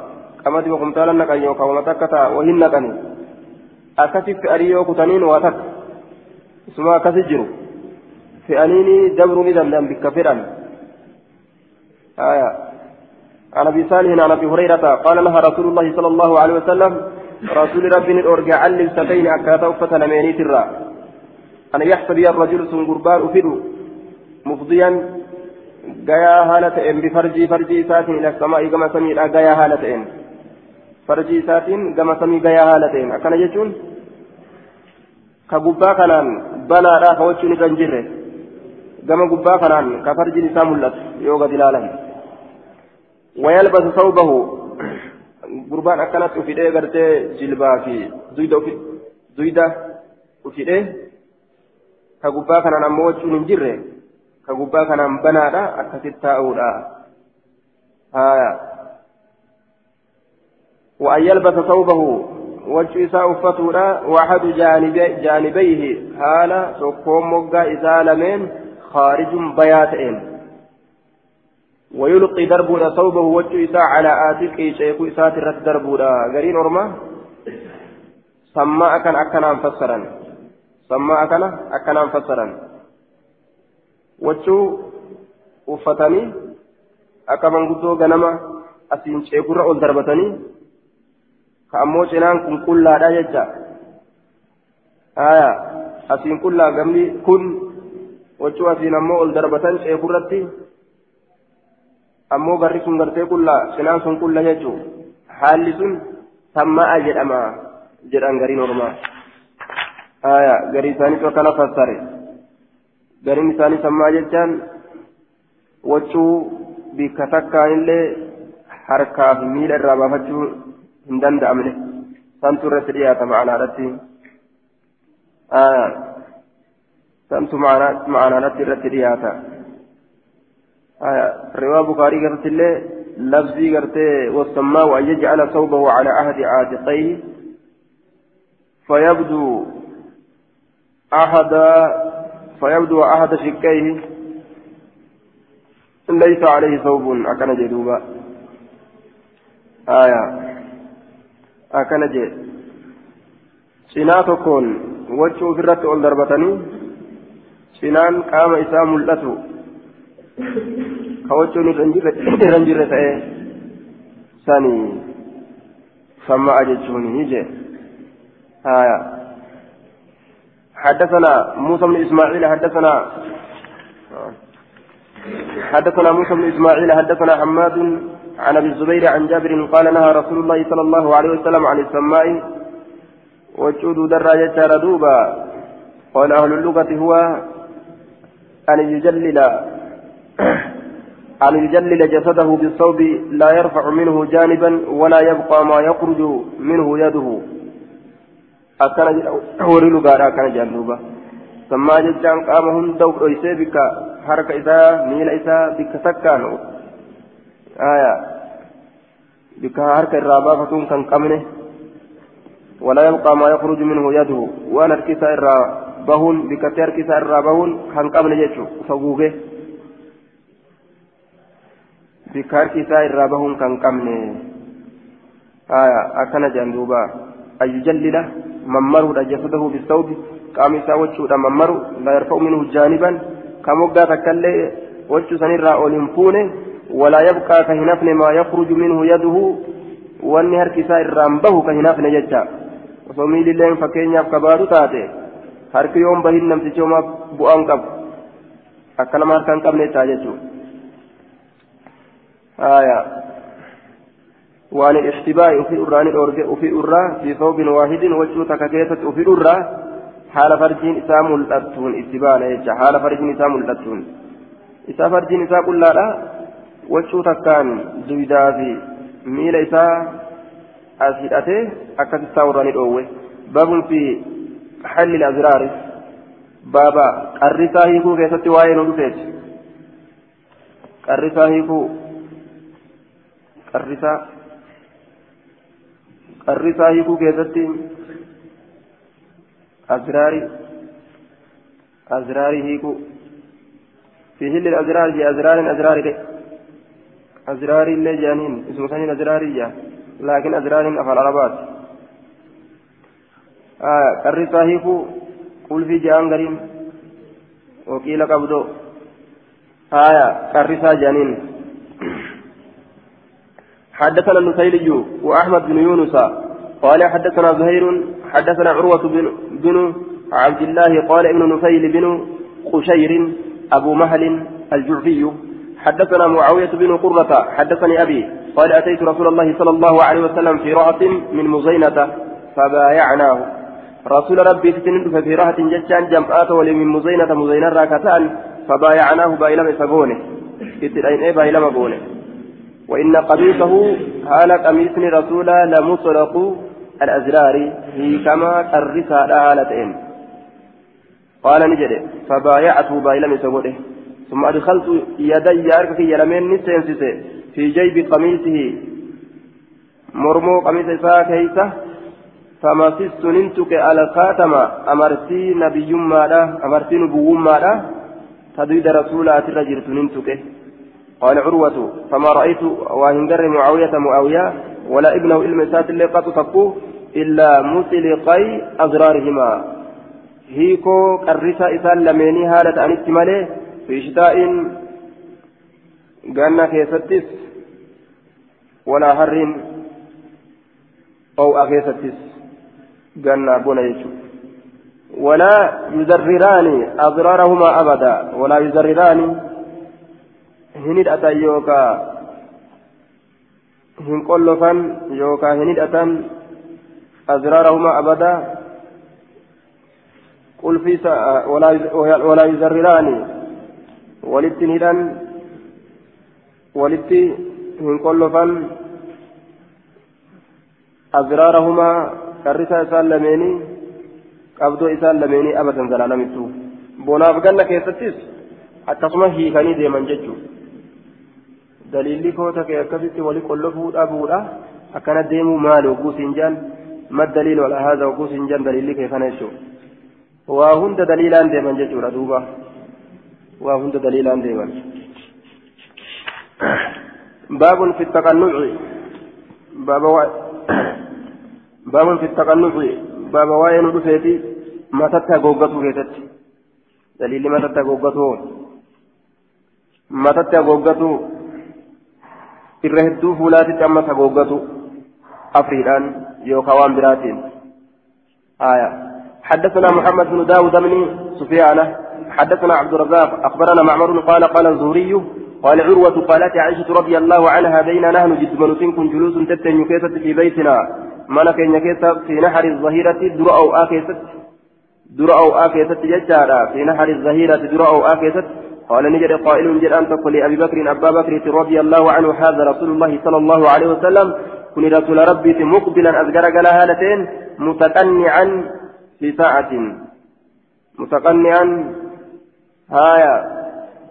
قمت وكمتالا نكاي يوكا ومتكتا وهن نكني أكسف في أريو كتنين واتك ثم كسجرو في أنيني دبر ندم بكفرا آية عن ابي صالح عن ابي هريره قال لها رسول الله صلى الله عليه وسلم رسول ربي ارجع علم ستين اكاتا فتن مينيت الرا أن يحسبي الرجل سنقربان أفدو مفضيا غايا هالة إن بفرجي فرجي ساتين إلى السماء كما سمي غايا هالة إن فرجي ساتين كما سمي غايا هالة إن أكن يجون كغبا كنان بنا را فوچوني كنجره كما غبا كنان كفرجي نسام اللت يوغا دلالا ويلبس ثوبه قربان أكنت أفيده غرتي جلبا في زيدا زيدا أفيده ka gubbaa kanaan ammoo wachuun hin jirre. Gubbaa kanaan banaadha. Akkasitti taa'uudha haya وأن يلبس ثوبه وجه إساء أفتولا وأحد جانبي جانبيه حال سكوم مقا إساء لمن خارج بياتين ويلقي دربنا ثوبه وجه على آتيك شيخ إساء ترت دربنا قرين أرما سماء كان أكنا مفسرا sammaa akkana akkanaan fassaran. Wachuu uffatanii akka manguddoo ganama asiin ceekurra ol darbatanii ka ammoo cinaan kun qullaadha jecha haya asiin qullaa gamni kun wachuu asiin ammoo ol darbatan ceekurratti ammoo garri sun gartee qullaa cinaan sun qulla jechuu haalli sun samma'a jedhama jedhan gariin ormaa aya garii isaaniitu akkana fassare gariin isaanii sammaa jechaan wachuu bikka takkaanillee harkaa fi miila irraa baafachuu hin danda'amne santu irratti dhiyaata ma'anaadhatti santu ma'anaadhatti irratti dhiyaata riwaa bukaarii gartillee lafzii gartee wasammaa an yajcala sawbahu cala ahdi caatiqayhi فيبدو أحد فيبدو أحد شقيه ليس عليه ثوب أكن جدوبا آية أكن جد ofirratti ol darbatanii cinaan qaama isaa mul'atu ka wachuun irra hin jirre ta'e sanii samma'a jechuun ni jee haya حدثنا موسى بن إسماعيل حدثنا حدثنا موسى بن إسماعيل حدثنا حماد عن أبي الزبير عن جابر قال نهى رسول الله صلى الله عليه وسلم عن السماء وجود دراجة ردوبا قال أهل اللغة هو أن يجلل أن يجلل جسده بالصوب لا يرفع منه جانبا ولا يبقى ما يخرج منه يده. Akkana horii lugaadha akkana jedhan duuba sammaa jechaan qaama hunda dhoysee bikka harka isaa miila isaa bikka takkaan bikka harka irraa baafatuun kan qabne ولا يبقى ما يخرج منه يده وأنا اركيسا irraa bahuun bikkatti harkisaa irraa bahuun kan qabne jechuu faguuge bikka harkisaa irraa bahuun kan qabne akkana jedhan duuba أن يجلل ممره جسده بالثوب قام يساوتشو ممر لا يرفع منه جانبا. كموغا تكلي وجه سنرى أولمفونه ولا يبقى كهنفن ما يخرج منه يده. وأني هركسا الرامبه كهنفن ججا. وصومي لله فكين يبقى بارو تاتي. harki yoon bahin namtichi homaa bu'aan qabu akkana maarkaa hin qabne ta'a jechuudha haaya waan ixtibaa'i ofii irraa ni dhoorge ofii irraa fi soobin waahidin wachuu takka keessatti ofii irraa haala farjiin isaa mul'attuun itti baana jecha haala farjiin isaa mul'attuun isaa farjiin isaa qullaadha wachuu takkaan duydaa fi miila isaa as hidhatee akkasittaa irraa ni dhoowwe babun fi halli azraari baaba qarrisaa hiikuu keessatti waa'ee nu dhufeeti qarrisaa hiikuu qarrisaa qarrisaa hiikuu keessatti azraari azraari hiikuu في هل الأزرار جاء أزرار أزرار لي أزرار اللي جانين اسمه ثاني أزرار جاء لكن أزرار أفعل عربات آه قرر صاحبه قل في جان قريم وقيل قبضه آية قرر جانين حدثنا النسيلي وأحمد بن يونس. قال حدثنا زهير حدثنا عروة بن, بن عبد الله قال ابن نسيل بن قشير أبو مهل الجعفي. حدثنا معاوية بن قرة حدثني أبي قال أتيت رسول الله صلى الله عليه وسلم في رأة من مزينة فبايعناه. رسول ربي ستند في رأة جتان جمعات ولمن مزينة مزينة راكتان فبايعناه بايلم سبونه. اتلين إيه بايلم بونه. وإن قميصه هال قميص رسول لمصرق الأزرار هي كما الرسالة هالتين قال نجد فبايعته بايلم سبونه ثم أدخلت يدي أركك يلمين نسينسيسي في جيب قميصه. مرمو قميص إساء كيسة فمسست ننتك على الخاتم أمرتي نبي ماذا أمرتي نبو ماذا تدريد رسولات الرجل ننتك. قال عروة فما رأيت وهنجر معاوية معاوية ولا ابنه المسات اللي قد تقوه إلا مسلقي أزرارهما. هيكو قرصة إسان لميني هالة أن استمالي في شتاء قالنا كيستس ولا هر أو أكيستس بنا يشوف ولا يزرران أضرارهما أبدا ولا يزرران هندأتا يوكا هنقلفا يوكا هندأتا أضرارهما أبدا قل في ولا ولا يزرران ولت هدان ولت هنقلفا أضرارهما كرسا سالميني qabdoo isaan lameenii abadan zalaalamittu bonaaf ganna keessattis akkasuma hiikanii deeman jechuudha. Qollofuu dhabuudha akkana deemuu maali oguu siin jaan mad daliil wala haadha oguu siin jaan daliilli kee kana jechuudha waa hunda daliilaan deeman jechuudha duuba waa hunda daliilaan deeman baabun fi taqannuci baaba baabun fi taqannuci baaba waa'ee nu dhufeeti matatti hagooggatuu keessatti daliilli matatti hagooggatuu matatti hagooggatuu irra hedduu fuulaatitti ammas hagooggatu afriidhaan yookaan waan biraatiin حدثنا محمد بن داود بن سفيان حدثنا عبد الرزاق أخبرنا معمر قال قال الزهري قال عروة قالت عائشة رضي الله عنها بين نحن جد من كن جلوس تتن في بيتنا keessa fi naxari zahirati dura o'aa keessatti dura o'aa keessatti jechaadha fi naxari zahirati dura o'aa keessatti قال نجد قائل جد أن تقول لأبي بكر أبا بكر رضي الله عنه هذا رسول الله صلى الله عليه وسلم. كن رسول ربي مقبلا أذكر قال هالتين متقنعا في ساعة. متقنعا هايا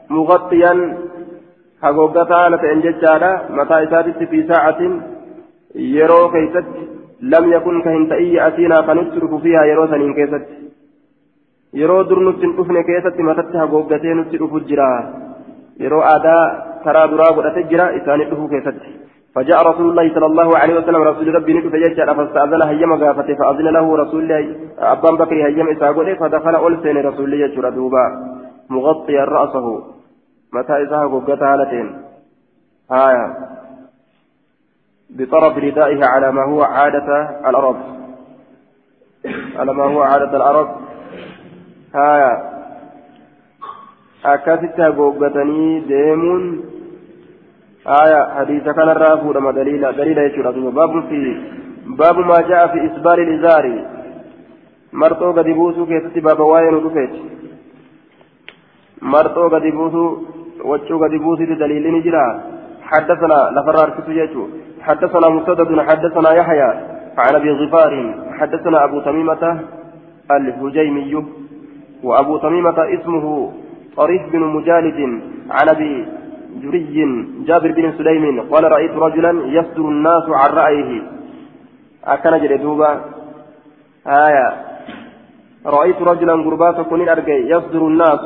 مغطيا حقوقة هالتين جدّا متى إسادت في ساعة. يرو كيست لم يكن كهنتئي يأتينا فنترك فيها يرو سنين كيست. Yeroo dur nutti hin dhufne keessatti matatti hagooggatee nutti dhufu jira. Yeroo aadaa karaa duraa godhate jira isaanii dhufuu keessatti. فجاء رسول الله صلى الله عليه وسلم رسول ربي نتف يجعل فاستأذن هيما غافته فأذن له رسول الله أبان بكر هيما إساقوله فدخل ألسين رسول الله يجر دوبا مغطيا رأسه متى إساها قبقتها هالتين آية بطرف ردائها على ما هو عادة العرب على ما هو عادة العرب آية akkasitti haguuggatanii deemuun آية حديث كان الرافود ما دليل دليل يشير باب في باب ما جاء في إسبال الإزار مرتو قد بوسو كيست باب واين ودفت مرتو قد بوسو وجو قد بوسو دليل نجرا حدثنا لفرار كتو حدثنا مسدد حدثنا يحيى عن ابي غفار حدثنا ابو تميمه الهجيمي وأبو تميمة اسمه طريف بن مجالد عن ابي جري جابر بن سليم قال رأيت رجلا يصدر الناس عن رأيه. أكن جدوبا آية. رأيت رجلا قربات كن أرجع يصدر الناس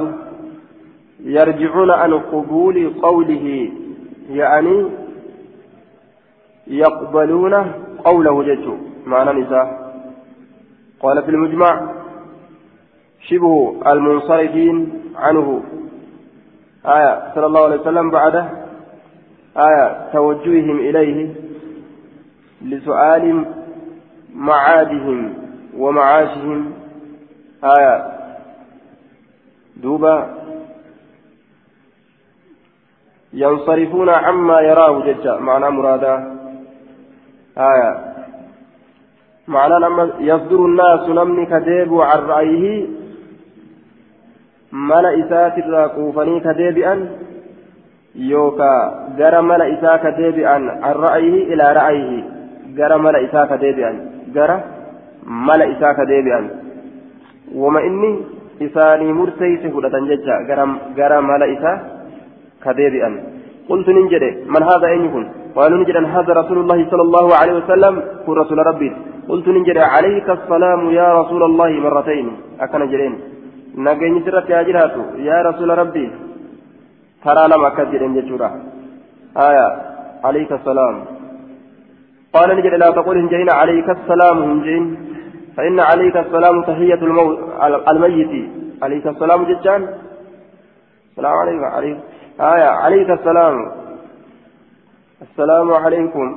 يرجعون عن قبول قوله يعني يقبلون قوله جدّ معنى نساء. قال في المجمع شبه المنصرفين عنه. آية صلى الله عليه وسلم بعده. آية توجههم إليه لسؤال معادهم ومعاشهم. آية دوبا ينصرفون عما يراه ججا. معنى مرادا آية. معنى لما يصدر الناس نمني كذيب عن رأيه mala isaatirraa quufanii ka deebi'an yookaa gara mala isaa ka deebi'an an ra'ayihi ilaa ra'ayihi gara mala isaa ka deebi'an gara mala isaa ka deebi'an wama inni isaanii murteeyse fudhatan jecha gara mala isaa ka deebi'an قلت ننجد من هذا أين يكون قالوا ننجد هذا رسول الله صلى الله عليه وسلم كن رسول ربي قلت ننجد عليك السلام يا رسول الله مرتين أكن جرين nageenyi sirratti haa jiraatu yaa rasuula rabbii taraa lama akkas jedhen jechuudha aya alayka salaam قال نجد لا تقول هنجين عليك السلام هنجين فإن عليك السلام تحية الميت. عليك السلام جدًا. السلام عليكم عليك. آية. عليك السلام. السلام عليكم.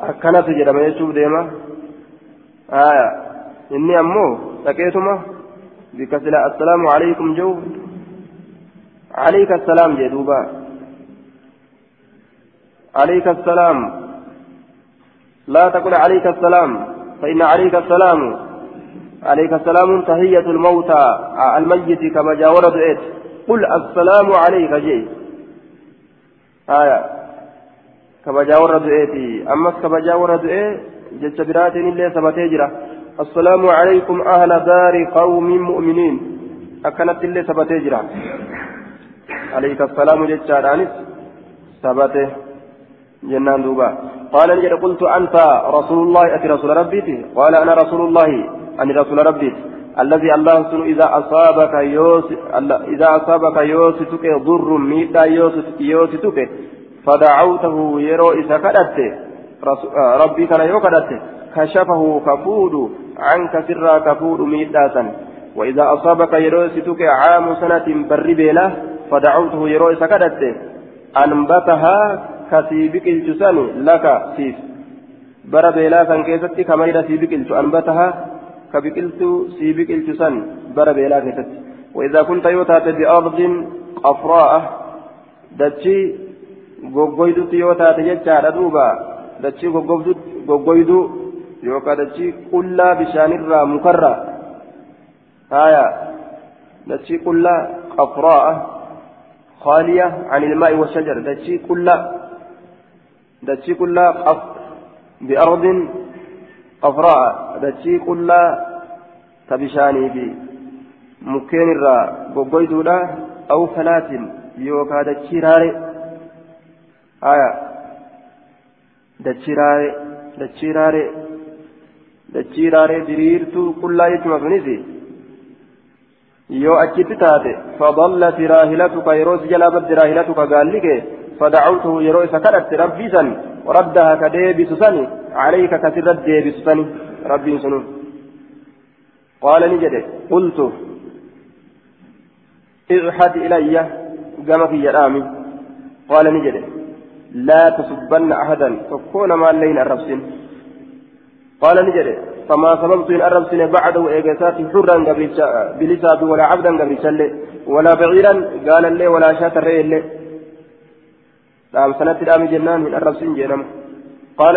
أكنت جرم يشوف ديما. آية. إني أمو. لقيتما. بكسلا السلام عليكم جو. عليك السلام جدوبا عليك السلام. لا تقل عليك السلام فإن عليك السلام. عليك السلام تهية الموتى الميت كما جاور دعيت قل السلام عليك جي. آية. كما جاور دعيتي أمس كما جاور دعيت جج براتين اللي سبتي السلام عليكم أهل دار قوم مؤمنين. أكنت اللي سبتي جرا عليك السلام جتشارانس سبته جنان دوبا. قال نجد قلت أنت رسول الله أتي رسول ربي قال أنا رسول الله أني رسول ربي الذي الله سنو إذا أصابك يوس إذا أصابك يوسفك ضر ميتا يوسفك فدعوته يرو إذا كدت. ربي كان يو كدت كشفه كفود عنك سرا كفود ميتاسا وإذا أصابك يروستك عام سنة بربيلة فدعوته يروس كدت أنبتها كسيبك الجسن لك سيف بربيلة كيست كميرة سيبك أنبتها كبكلت سيبك الجسن بربيلة كيست وإذا كنت يوتات بأرض قفراء دتشي goggoydutti yoo taate jechaadha duuba. Dachii goggoyduu yookaan dachii qullaa bishaanirraa mukarraa haya dachii qullaa qafraa'a خالية عن الماء والشجر دتشي كلها دتشي كلها قف بأرض قفراء دتشي كلها تبشاني بي مكين الرا بوغويدولا أو فلات يوكا دتشي راري آية دتشي راري دتشي راري dachii raaree diriirtuu qullaa jechuudha sunis yoo achitti taate fadallati raahilatuka yeroo si jalaa badde raahilatuka gaalli kee fadacawtuhu yeroo isa kadhatte rabbii san raddaha ka deebisu sani calayka kasirra deebisu sani rabbiin sunu qaala ni jedhe qultu اعحد إلي قام في يرامي قال نجد لا تسبن أحدا. فكون ما لين الربسين. قال نجد فما سببت إن أرب سنة بعده إيجاسات حرا بلساب ولا عبدا قبل ولا بعيرا. قال لي ولا الرئي لي نعم سنة الآم جنان من أرب سنة جنم. قال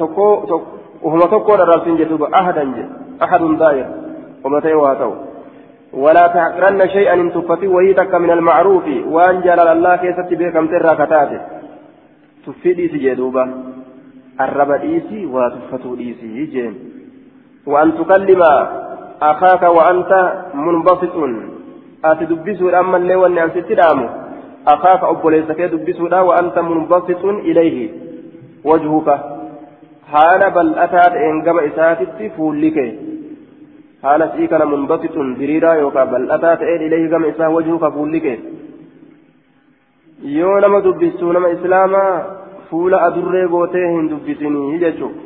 تكو وهما تكو أرب سنة جدوب أحدا أحد داير ومتى يواتو ولا تحقرن شيئا إن تفتي وهي من المعروف. وأن جلال الله كيست بكم ترى كتاته تفيدي سجدوبا الرب ديسي وتفتو ديسي جين وان تكلم اخاك وانت منبسط اتدبسوا اما اللي وان ان ستدامو اخاك ابوليس كي دبسوا وانت منبسط اليه وجهك حال بل ان قبل اساتي فولك haala sii kana munbasitun diriiraa yookaan bal'ataa ta'een ilayhi gama isaa wajhuu ka fuulli kee. Yoo nama dubbistuu nama islaamaa fuula adurree gootee hin dubbisinii jechuudha.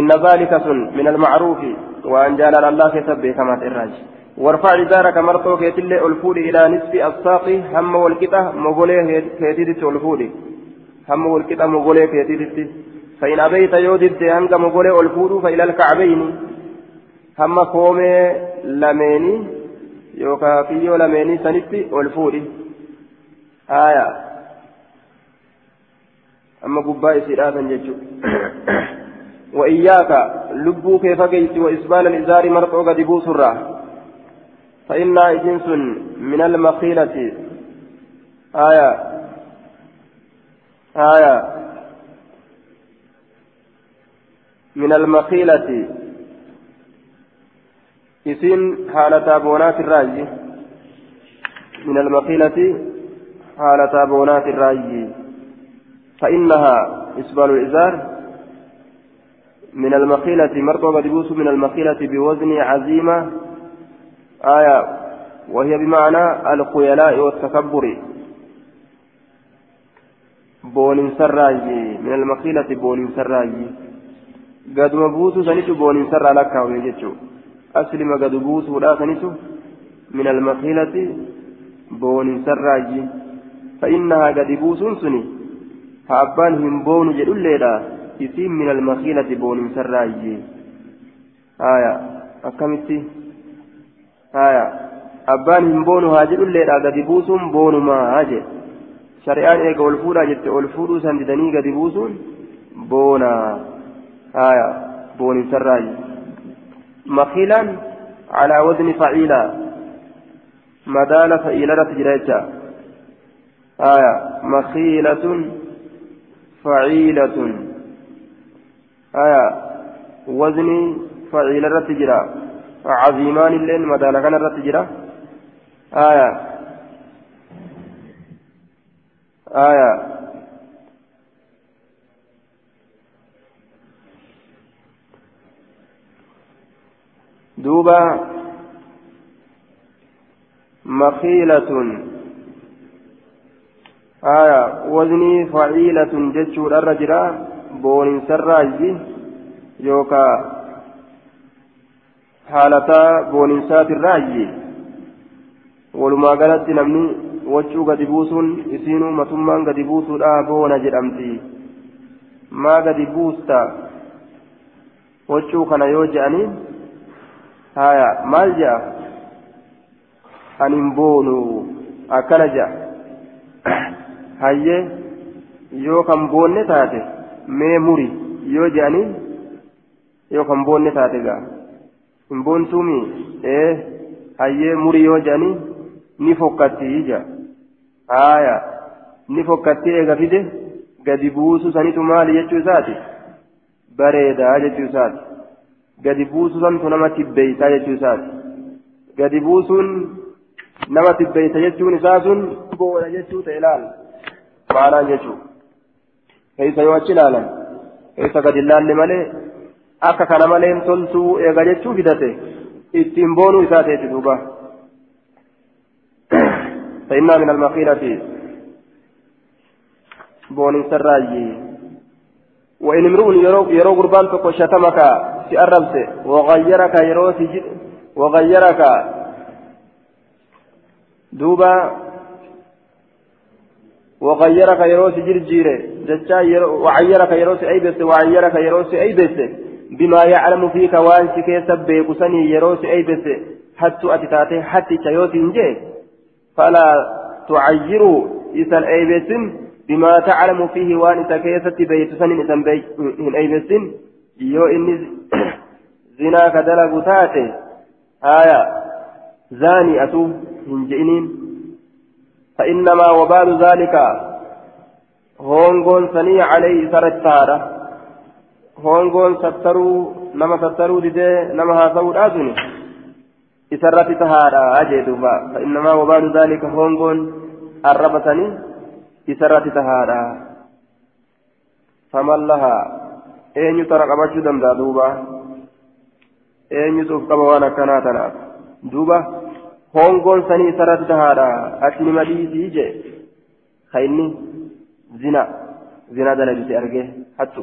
Inna zaalika sun min almacruufi waan jaalala allah keessa beekamaat irraaji وارفع جدارك مرتو كيتل الفود إلى نصف الساق هم والكتة مغولي كيتيت الفود هم والكتة مغولي كيتيت فإن أبيت يودد هنك مقولي الفود فإلى الكعبين هم كومي لميني يوكا فيو لميني سنتي الفود آية أما قباء سيراسا ججو وإياك لبو كيف قيت وإسبال الإزار مرقو قد بوسرا فإنها جنس من المخيلة آية آية من المخيلة إسين حالة بونات الراجي من المخيلة حالة بونات الراجي فإنها إسبال الإزار من المخيلة مرتبة دبوس من المخيلة بوزن عزيمة آية وهي بمعنى الخيلاء والتكبر بون سراجي من المخيلة بون سراجي gaduma buusuu sanitu booninsarraa lakkaawame jechuudha aslima gadu buusuudha sanitu min almakiilati booninsarraayi fa'innahaa gadi buusuun ha abbaan hin boonu jedhulleedha isiin min almakiilati booninsarraayi haya akkamitti haya abbaan hin boonu haa jedhulleedha gadi buusuun boonumaa haa jedhe shari'aan eega ol fuudhaa jette ol fuudhuu san didanii gadi buusuun boonaa آية بون سراي مخيلا على وزن فعيلا مدال فعيلة تجريتها آية. مخيلة فعيلة. آية. وزن فعيلة تجرى عظيمان اللين مدال كان تجرى آية. آية. دوبا مخيلة. آية وزني فعيلة جتشور الرجرة بون سراجي يوكا حالتا بون سات الراجي ولما قالت نمني wachuu gadi buusuun isiinuu matummaan gadi buusuudha boona jedhamti maa gadi buusta wachuu kana yoo je'aniin haya maal jea anin boonu akkana jea hayyee yoo kan boonne taate mee muri yoo je'aniin yoo kan boonne taate gaa hin boontuumi ee hayyee muri yoo je'anii ni fokkatti ija haya ni fokkatti eega fide gadi buusu sanitu maali jechuu isaati bareedaa jechuu isaati gadi buususantu nama tibbeeysaa jechuu isaati gadi buusuun nama tibbeeysa jechuun isaa sun booda jechuu ta'e ilaal yoo achi ilaalan keessa gadi ilaalle malee akka kana maleen toltuu eega jechuu fidate ittiin boonuu isaa ta'e duuba فإنها من المخيلة بون سراجي وإن امرؤ يرو قربان تقو شتمك si arrabse wagayyaraka yeroo si wagayyaraka yeroo si jirjiire جتشا وعيرك يروس أي بس وعيرك يروس أي بما يعلم فيك وان شكي سبيك سني يروس أي بس حتى أتتاتي حتى تيوت جي فلا تعيروا إسال أي بس بما تعلم فيه وان تكيست بيت سني إسان بي أي يو إني زنا كدلق تاتي آية. زاني أتو هنجئنين فإنما وبال ذلك هونغون سني عليه سرتارا هونغون ستروا نما ستروا دي نما هاسوا الآسن إسرت تهارا أجدوبا فإنما وبال ذلك هونغون الربتني إسرت تهارا فمن لها أين ترى قبشو دمدا دوبا. أين يسوف قبوانا كناتنا. دوبا. هونغون سني إسرت تهارا أتني مديسي جي خيني zina zina dalagite argee hattu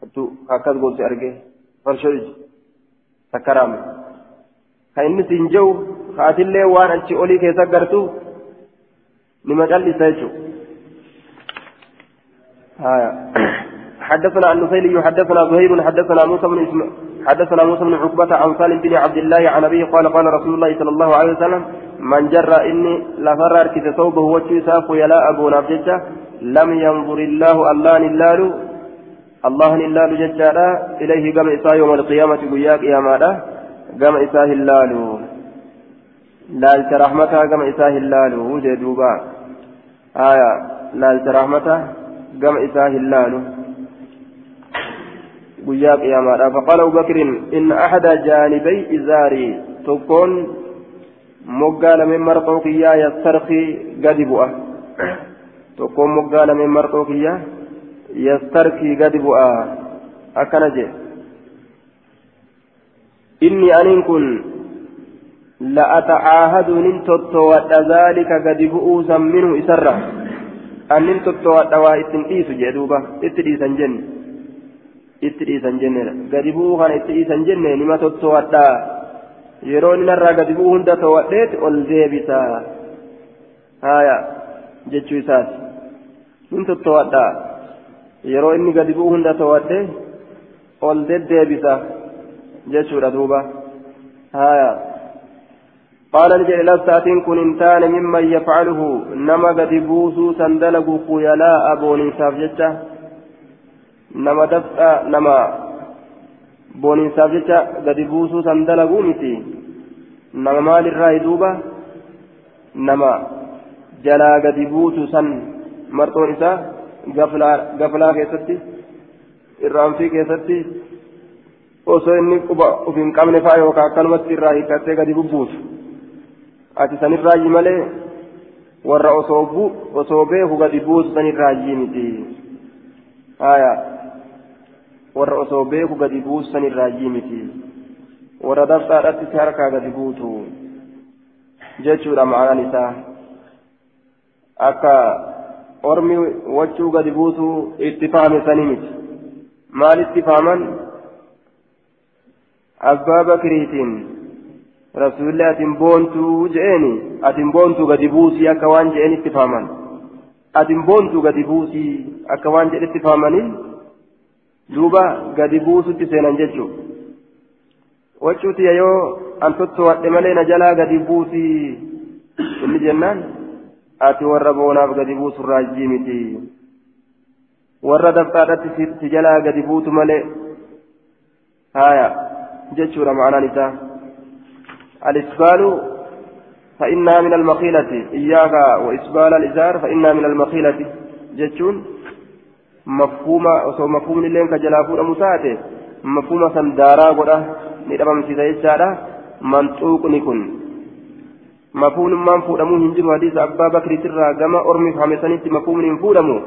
hattu akkas goote argee farshoo iji sakkaraame ka inni siin jehu haatillee waan achi olii keessa gartu nima callisa jechuudha حدثنا النفيلي حدثنا زهير حدثنا موسى بن حدثنا موسى بن عقبة عن سالم بن عبد الله عن أبيه قال قال رسول الله صلى الله عليه وسلم من جر إني لفرر كت ثوبه وجه ساق يلا أبو نبجة لم ينظر الله الله نلال الله نلال ججالا إليه قام إساء يوم القيامة قياك يا مالا قام إساء اللال لالت رحمتها قام إساء اللال وجدوبا آية لالت رحمتها قام إساء اللال مالا فقال أبو بكر إن أحد جانبي إزاري تكون مقال من مرقوك يا يسترخي قد بؤه tokkoon moggaa lameen marxoo kiyya yastarkii gadi bu'aa akkana jee inni aniin kun la'atacaahadu nin tottowadha zaalika gadi bu'uusan minhu isarra annin tottowadha waa ittin dhiisu jee duuba itti dhiisan jenne itti dhiisan jennedha gadi bu'uu kana itti dhiisan jenne nima tottowadha yeroo ninarraa gadi bu'uu hunda towadheet ol deebisa haya jechuu isaati in tottowadha yeroo inni gadi bu'u hunda towadhe ol deddeebisa jechuudha duuba haya قال نجل لستاتين كن انتان ممن يفعله نما قد بوسو سندلق خيلاء بوني سافجتا نما دفتا نما بوني سافجتا قد بوسو سندلقو متي نما مال الراي دوبا نما جلا قد بوسو سن marxoon isaa gaflaa keessatti irraanfii keessatti osoo inni quba uf hin qabne faa yookaan akkanumatti irraa hiikattee gadi bubbuutu ati sanirraayi malee warra osoo beeku gadi buusu sanirraayi miti warra osoo beeku gadi buusu sanirraayi miti warra dabsaadhatti si harkaa gadi buutu jechuudha ma'anaan isaa akka ormi wachuu gadi buutu itti fahame sanii miti maal itti fahaman abbaa bakriitiin rasuulli atin boontuu je'eeni atin boontuu gadi buusii akka waan je'een itti fahaman atin boontuu gadi buusii akka waan jedhetti fahamanii duuba gadi buusutti seenan jechuu wachuuti yoo an tottowadhe malee na jalaa gadi buusii inni jennaan ati warra boonaaf gadi buusu raajjii miti warra dafxaadhatti si jalaa gadi buutu malee haya jechuudha ma'anaan isaa الإسبال فإنها من المخيلة إياك وإسبال الإزار فإنها من المخيلة جتشون مفهومة وسو مفهوم اللين كجلافون مساته مفهومة سندارا قدا ندبم سيدا يجارا منطوق نكون مفهوم من فودمو هنجر حديث أبا بكر ترى كما أرمي فهمسانيت مفهوم فودمو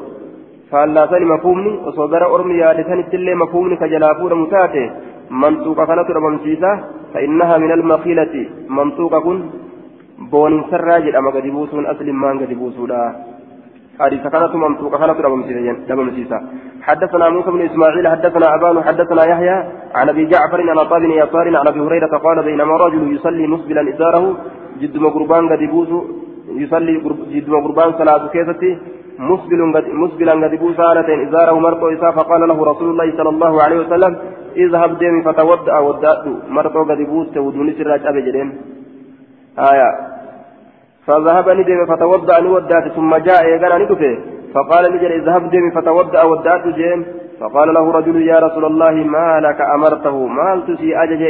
فاللاسان مفهومني وصدر أرمي يادسانيت اللي مفهومني كجلافون مساته منطوق كانت ربمسيسة فإنها من المخيلة منطوق كن بون سراجل أما قد بوسون أسل ما قد بوسولا حديث كانت منطوق كانت ربمسيسة حدثنا موسى بن إسماعيل حدثنا أبان حدثنا يحيى عن أبي جعفر عن عطاء بن يسار عن أبي هريرة قال بينما رجل يصلي مسبلا إزاره جد قربان قد بوسو يصلي جد قربان صلاة كيستي مسبلا قد بوسانة إزاره مرطو إساء فقال له رسول الله صلى الله عليه وسلم اذهب ديمي فتودع ودأت. مرطو قد بوست ودوني سراج أبي جدين آية. فذهب ندم فتودع نودات ثم جاء يقال ندفه فقال نجل اذهب ديمي فتودع ودأت جيم فقال له رجل يا رسول الله ما لك أمرته؟ مال تسي أجج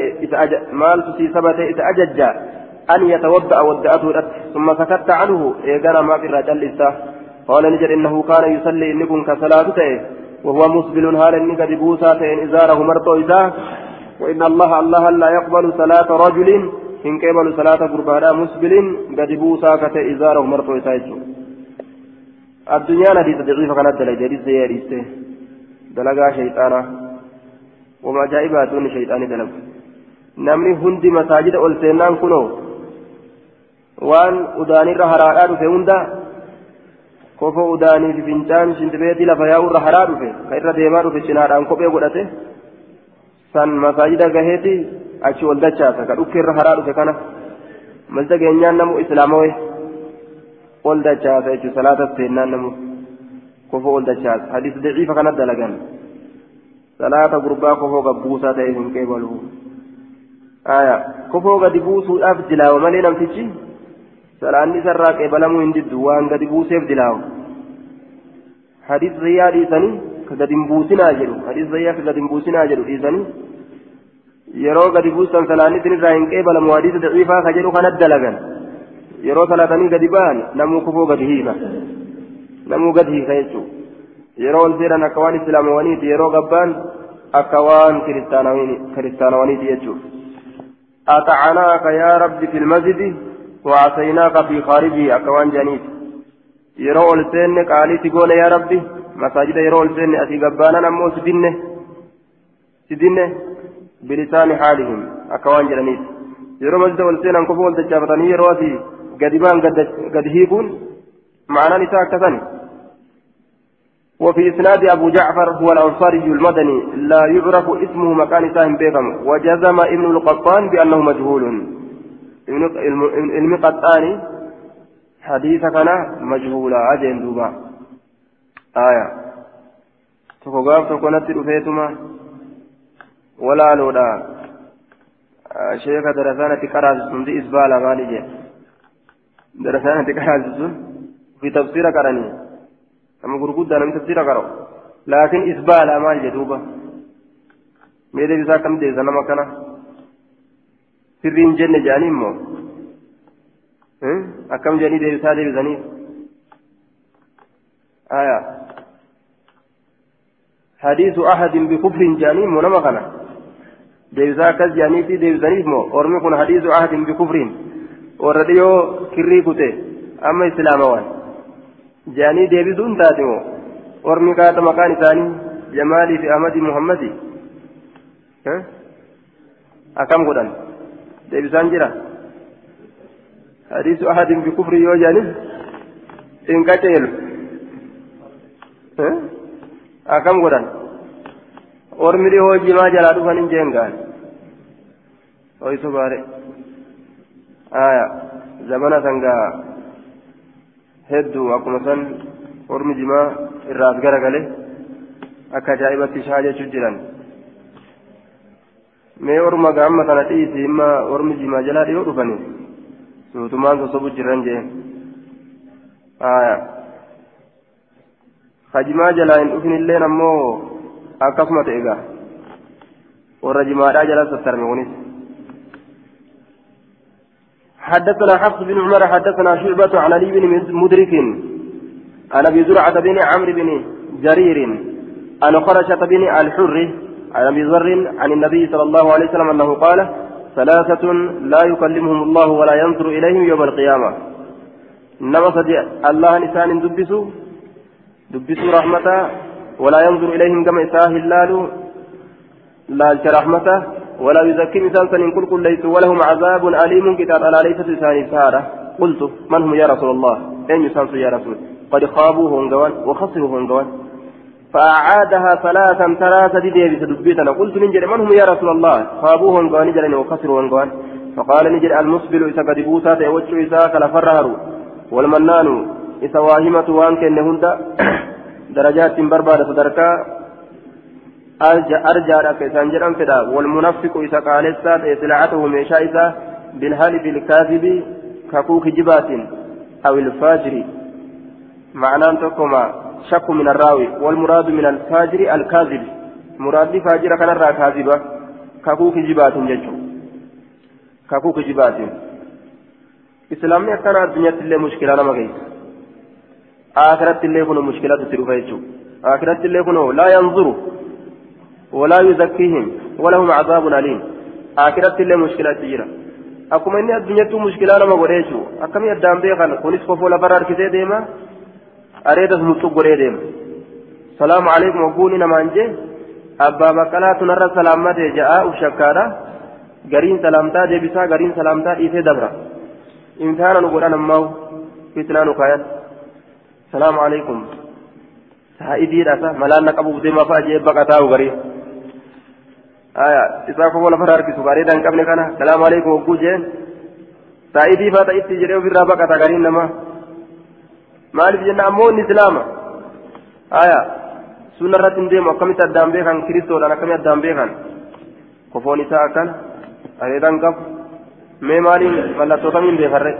مال تسي ثبت إتأجج أن يتوضأ ودأته ثم سكت عنه. إيقنا ما في الرجل قال نجد إنه كان يصلي إنكم كصلاته وهو مسبل هال بوسا إن إزاره مرتو إزاه وإن الله الله لا يقبل صلاة رجل إن قبل صلاة قربانا مسبل قد بوسا كت إزاره مرتو إزاه الدنيا نديت ضعيفة كانت دلجة دي سياريسته دلقا شيطانا وما جائباتون شيطاني دلق namni hundi masaajida ol seennaan kunoo waan udaanirra haraadhaa dhufe hunda kofoo udaanii fi fincaan shintibeetii lafa yaa'urra haraa dhufe ka irra deemaa dhufe cinaadhaan kophee godhate san masaajida gaheeti achi ol dachaasa ka dhukke irra haraa dhufe kana malta geenyaan namu islaamowe ol dachaasa jechuun salaata seennaan namu kofoo ol dachaasa hadiis daciifa kana dalagan salaata gurbaa kofoo gabbuusaa ta'e hin qeebalu kofoo gadi buusuudhaaf dilaawa malee namtichi salaanni isarraa qeebalamuu hin diddu waan gadi buuseef dilaawu hadiis zayyaa dhiisanii ka gadi hin buusinaa jedhu hadiis zayyaa ka gadi hin buusinaa jedhu dhiisanii yeroo gadi buusan salaanni isin irraa hin qeebalamu hadiisa daciifaa ka jedhu kanat dalagan yeroo salaatanii gadi ba'an namuu kufoo gadi hiika namuu gadi hiika jechuudha yeroo ol seeran akka waan islaamawaniiti yeroo gabbaan akka waan kiristaanawaniiti jechuudha أطعناك يا رب في المسجد وعصيناك في خارجه أكوان جانيت يرو السن قالي تقول يا ربي مساجد يرو السن أتي قبانا نمو سدنه سدنه بلسان حالهم أكوان جانيت يرو مسجد السن أنكفو التجافتني يرو أتي قدبان قد هيكون معنى نساء كثني وفي إسناد أبو جعفر هو الأنصاري المدني لا يعرف اسمه مكان ساهم بيغم. وجزم ابن القطان بأنه مجهول. ابن القطان حديث كان مجهولا أجل دوبا. آية. تقوغاف تكونت رفيتما. ولا لولا. شيخ درسانة كراز سندي إسبالا مالجي درسانة كراز في تفسير كراني. أما غرغودة نمت تفسير قرأ لكن إسبالا مال جدوبة ميدا بسا كم دي زنما كان سرين جنة جاني مو. أكم جاني دي بسا دي بزني. آية. حديث أحد بكفر جاني مو كز جاني في دي بزني مو أرمي كن حديث أحد بكفر ورديو كري كتي أما إسلام وان jaanii deebisuun taate moo ormi kaata maqaan isaanii jamaalii fi ahmadi muhammadi akkam godhan deebisaan jira hadiisu ahadin bikufri yoo jedhanis hin qaceelu akkam godhan ormi dhihoo jimaa jalaa dhufan hin jeengaan hoysu baare aya zamana sangaa hedduu akkuma san ormi jimaa irraas garagale akka ajaa'ibatti shaa jechuu jiran mee orma gaamma kana dhiisi himma ormi jimaa jalaa dhiyoo dhufani suutumaan sosobu jiran jee aya hajimaa jalaa hin dhufin illeen ammoo akkasuma ta'e gaa. Warra jimaadhaa jala sattarme kunis. حدثنا حفص بن عمر حدثنا شعبة عن علي بن مدرك عن أبي زرعة بن عمرو بن جرير عن خرشة بن الحر عن أبي ذر عن النبي صلى الله عليه وسلم أنه قال ثلاثة لا يكلمهم الله ولا ينظر إليهم يوم القيامة. انما صدق الله نسان دبسوا دبسوا رحمته ولا ينظر إليهم كما اساه اللال لا رحمته ولا يزكي مثال سن كل كل ليس ولهم عذاب أليم كتاب على ليس لسان سارة قلت من هم يا رسول الله؟ أين يسانس يا رسول؟ قد خابوا هنجوان وخسروا هنجوان فأعادها ثلاثا ثلاثة دي بتدبيتنا. قلت نجد من هم يا رسول الله؟ خابوا هنجوان جلن وخسروا هنجوان فقال نجد المسبل إذا قد بوسات يوجه إذا كلا فرهروا. والمنان إذا واهمة وان كن هندا. درجات بربادة صدركا أرجى أرجى لك سانجرا فدا والمنافق إذا قال الساد سلعته ميشا إذا بالهالف الكاذب ككوك جبات أو الفاجر معناه تكما شك من الراوي والمراد من الفاجر الكاذب مراد فاجر كان الرا كاذبة ككوك جبات ججو ككوك جبات إسلامي أكثر الدنيا تلي مشكلة لما جيت آخرت اللي يكون مشكلة تسيروا فيجو آخرت اللي يكون لا ينظروا ولا يزكيهم ولهم عذاب أليم آخرت اللي مشكلة تجيرا inni addunyattuu mushkilaa nama godhee jiru akkamii addaan beekan kunis kofoo lafarra harkisee deema areedas muxxu godhee deema salaamu alaikum wagguuni namaan jee abbaa baqqalaa tunarra salaammate ja'a uf shakkaadha gariin salaamtaa deebisaa gariin salaamtaa dhiisee dabra imtihaana nu godhan ammaa fitnaa nu na qabuuf deemaa fa'a jee baqataa garii isaa kofoo lafarra harkisu bareedaa hin qabne kana salaamu alaikum hogguu jeen saa'idii faata itti jedhee ofirraa baqata gariin namaa maaliif jenna ammoo inni islaama aya sunna irratti hin deemu akkamitti addaan beekan kiristoodhaan akkamitti addaan beekan kofoon isaa akkan bareedaan qabu mee maaliin mallattoo kamiin beekarre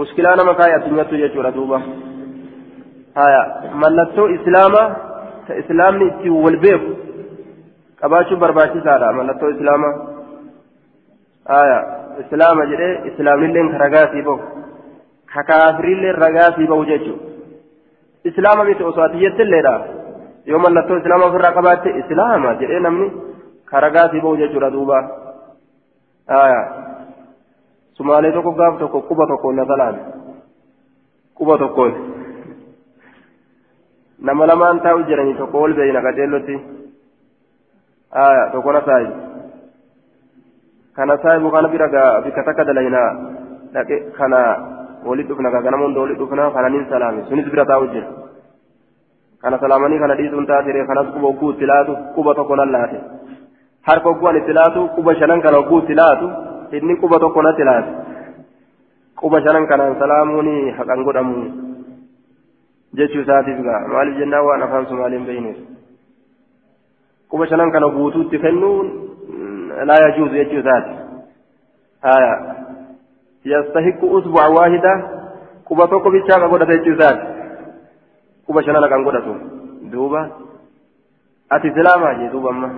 muskilaa nama kaayee addunyattu jechuudha duuba ta islaamni ittiin wal beeku qabaachuun barbaachisaadha mallattoo islaamaa aya islaama jedhee islaamnilleen ka ragaasii bahu ka kaafirillee ragaasii bahu jechuudha islaama miti osoo ati jettilleedha yoo mallattoo islaama ofirraa qabaatte islaama jedhee namni ka ragaasii bahu jechuudha duuba aya sumaalee tokko gaaf tokko quba tokkoon na salaame quba tokkoon nama lamaan taa'u jiranii tokko ol beeyna qajeellotti aya tokkona saahibu kana saahibu kana bira gaa bikka takka dalayna dhaqe kana walit dhufna gaa ganama hunda walit dhufna kana nin salaame. Sunis bira taa'u jira. Kana salaamanii kana dhiisuun taatire kanas quba hogguu itti laatu quba tokko nan laate. Harka ogguun itti laatu quba shanan kana hogguu itti laatu inni quba tokko natti laate. Quba shanan kanaan salaamuun haqan godhamu jechuu isaatiif gaa maaliif jennaan waan afaan somaaliin beeyneef quba shanan kana guutuutti kennuun laa yajuuzu jechuu isaati haya yastahiqu usbu'a waahida quba tokko bichaa ka godhata jechuu isaati quba shanana kan godhatu duuba ati islaamaa jee duuba amma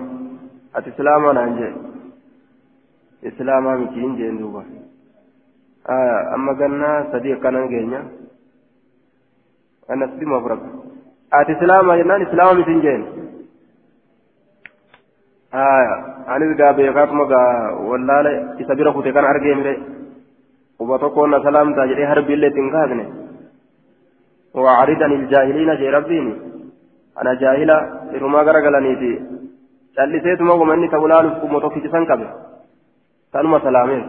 ati islaamaa naan jee islaamaa mitiin jeen duuba haya amma gannaa sadii akkanan geenya ati islaamaa jennaan islaama mitiin jeen haya anis gaa beekaatuma gaa wallaala isa bira kute kan argee mire quba tokkoon na salaamtaa jedhee harbiillee ittiin kaasne وأعرض عن الجاهلين جي ربيني أنا جاهلة إرما غرغلنيتي calliseetu ma goma inni ta'u laaluuf qummoo tokkichisan qabe tanuma salaameen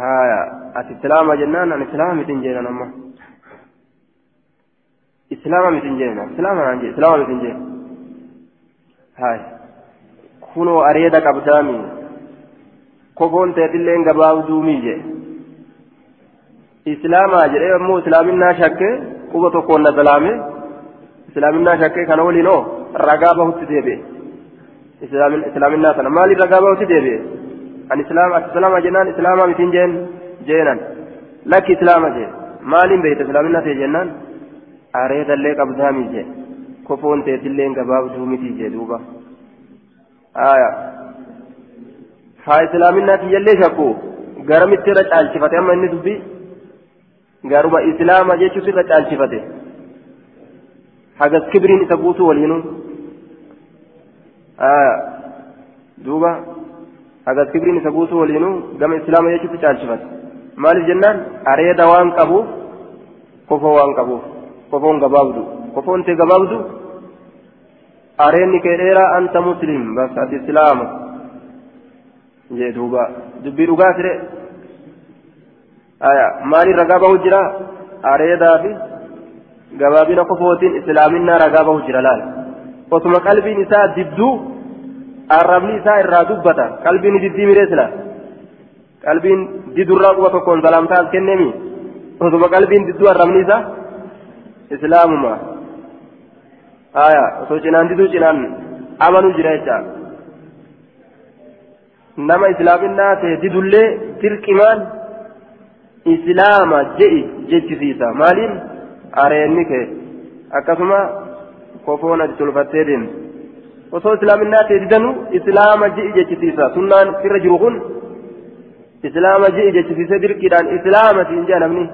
haya ati islaama jennaan an islaama mitin jeenan amma islaama mitin jeenan islaama naan jee islaama mitin jee haay kunoo areeda qabdaami kofoon teetilleen gabaabduumii jee islaamaa jedhee ammoo islaaminaa shakkee quba tokkoon na salaame islaaminaa shakkee kana waliin oo ragaa bahutti deebi'e islaaminaa sana maaliif ragaa bahutti deebi'e an islaama islaama jennaan islaamaa mitiin jeen jeenan lakki islaama jee maaliin beeyta islaaminaa ta'e jennaan areedallee qabdaamii jee kofoon teetilleen gabaabduu miti jee duuba aya haa islaaminaa tiyyallee shakku garamitti irra caalchifate amma inni dubbii garuma islaama jechuun irra caalchifate hagas kibriin isa guutuu waliinu duuba hagas kibriin isa guutuu waliinu gama islaama jechuutti caalchifate maaliif jennaan areeda waan qabuuf kofoo waan qabuuf kofoon gabaabdu kofoon tee gabaabdu areenni kee dheeraa anta muslim bas ati islaama jee duuba dubbii dhugaa sire maaliin ragaa bahu jira areedaa fi gabaabina kofootiin islaaminaa ragaa bahu jira laal osuma qalbiin isaa didduu arrabni isaa irraa dubbata qalbiin diddii miree sila qalbiin didurraa quba tokkoon salaamtaa as kenneemi osuma qalbiin didduu arrabni isa islaamuma aya osoo cinaan diduu cinaan amanuu jira jecha nama islaaminaa ta'e didullee dirqimaan islaama je'i jechisiisa maaliin areenni kee akkasuma kofoon ati tolfattee deemtu osoo islaaminaa ta'e didanuu islaama je'i jechisiisa sunnaan irra jiru kun islaama je'i jechisiisee dirqiidhaan islaama siin jaa namni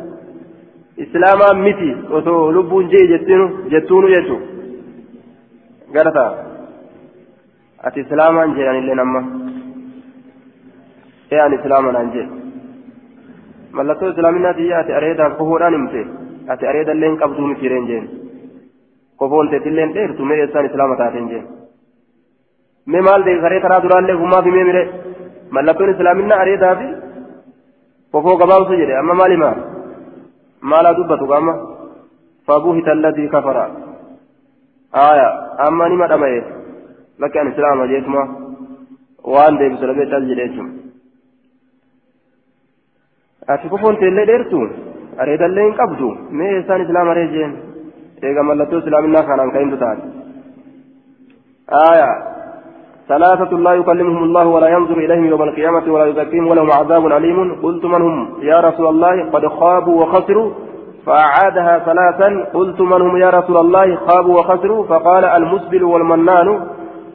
islaamaa miti osoo lubbuun je'i jettuunu jechuudha garata ati islaamaan jedhanillee namma ee an islaamanaan jedhe mallattoo islaaminaati ati areedaaf kofoodhaan himte ati areedallee hin qabduu miti jireen jeen kofoon teetillee dheertu mee eessaan islaama taateen jeen mee maal ta'e saree karaa duraallee hummaa fi mee mire mallattoon islaaminaa areedaa fi kofoo gabaabsa jedhe amma maal himaa qaama fabuhita alladii kafara aya amma nima dhama'e lakki an islaama jeetuma waan deebisu dhabee cal jedhe jechuudha ati kofoon teellee dheertu areedallee hin qabdu mee eessaan islaama ree jeen eega mallattoo islaaminaa kanaan ka'intu taate aya ثلاثة لا يكلمهم الله ولا ينظر إليهم يوم القيامة ولا يزكيهم ولهم عذاب أليم. قلت من هم؟ يا رسول الله قد خابوا وخسروا فأعادها ثلاثا. قلت من هم يا رسول الله؟ خابوا وخسروا. فقال المسبل والمنان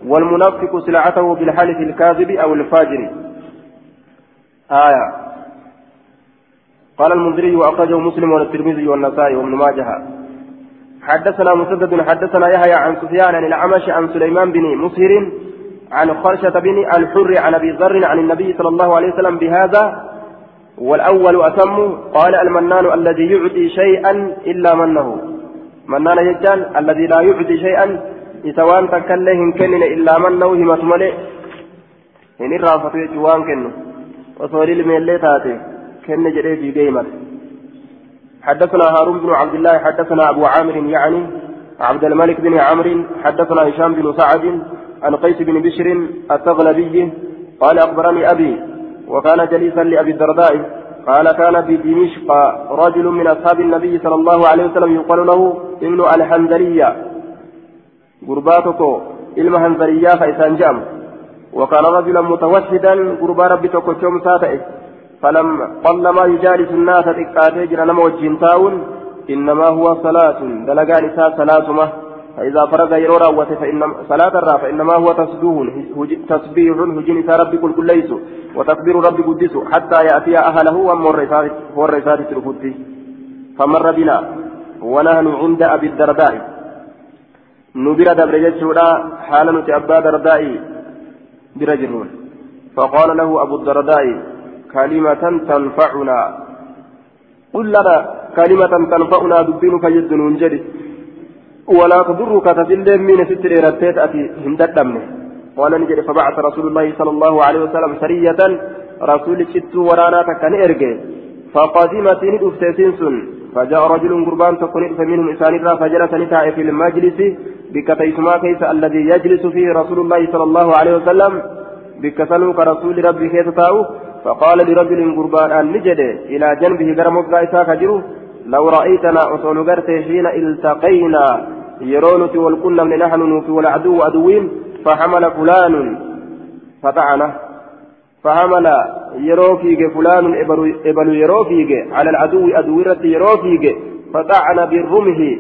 والمنفق سلعته بالحلف الكاذب أو الفاجر. آية. قال المنذري وأخرجه مسلم والترمذي والنسائي وابن ماجه. حدثنا مسدد حدثنا يحيى عن سفيان عن الأعمش عن سليمان بن مسهر عن خرشة بن الحر عن أبي ذر عن النبي صلى الله عليه وسلم بهذا والأول أتم قال المنان الذي يعطي شيئا إلا منه. منان يجان الذي لا يعطي شيئا إسوان تكلهم كنن إلا منه همة ملئ. إن الرافة يجوان كنه وصولي الميلي تاتي. كن جري في قيمة حدثنا هارون بن عبد الله حدثنا أبو عامر يعني عبد الملك بن عمرو حدثنا هشام بن سعد عن قيس بن بشر التغلبي قال أخبرني أبي وكان جليسا لأبي الدرداء قال كان في دمشق رجل من أصحاب النبي صلى الله عليه وسلم يقال له ابن الحنزلية. قرباتك علم حنزلية فإسان جأم. وكان رجلا متوحدا قربا ربي تكوشوم ساتئ. فلم قل ما يجالس الناس تكاتي جرى وجين إنما هو صلاة دلقان إساء صلاة فإذا فرغ يرورا فإن صلاة الرا فإنما هو تسبيح تسبيح هجين ربي كل كل ليس وتكبير ربي قدس حتى يأتي أهله ومر رسالة القدس فمر بنا. ونحن عند أبي الدرداء. نبر دبر جسودا. حال نتأبى درداء. برجلون فقال له أبو الدرداء كلمة تنفعنا. قل لنا كلمة تنفعنا دبين فيد ننجري ولا تضرك تفل من ستر رتيت أتي هندتمني قال نجد فبعث رسول الله صلى الله عليه وسلم سرية رسول شت ورانا تكن إرجع فقدمت ندفتين سن. فجاء رجل قربان تكون فمنهم إنسان فجلس نتاع في المجلس. بكتيسما كيس الذي يجلس فيه رسول الله صلى الله عليه وسلم. بكسلوك رسول ربي كيس فقال لرجل قربان أن نجد إلى جنبه غرمك إساك جرو لو رأيتنا أصول قرتي حين التقينا يرونك والكل من نحن نوفي والعدو عدوين فحمل فلان فطعنه. فحمل يروفيك فلان إبل يروفيك على العدو أدويرة يروفيك فطعن بالرمه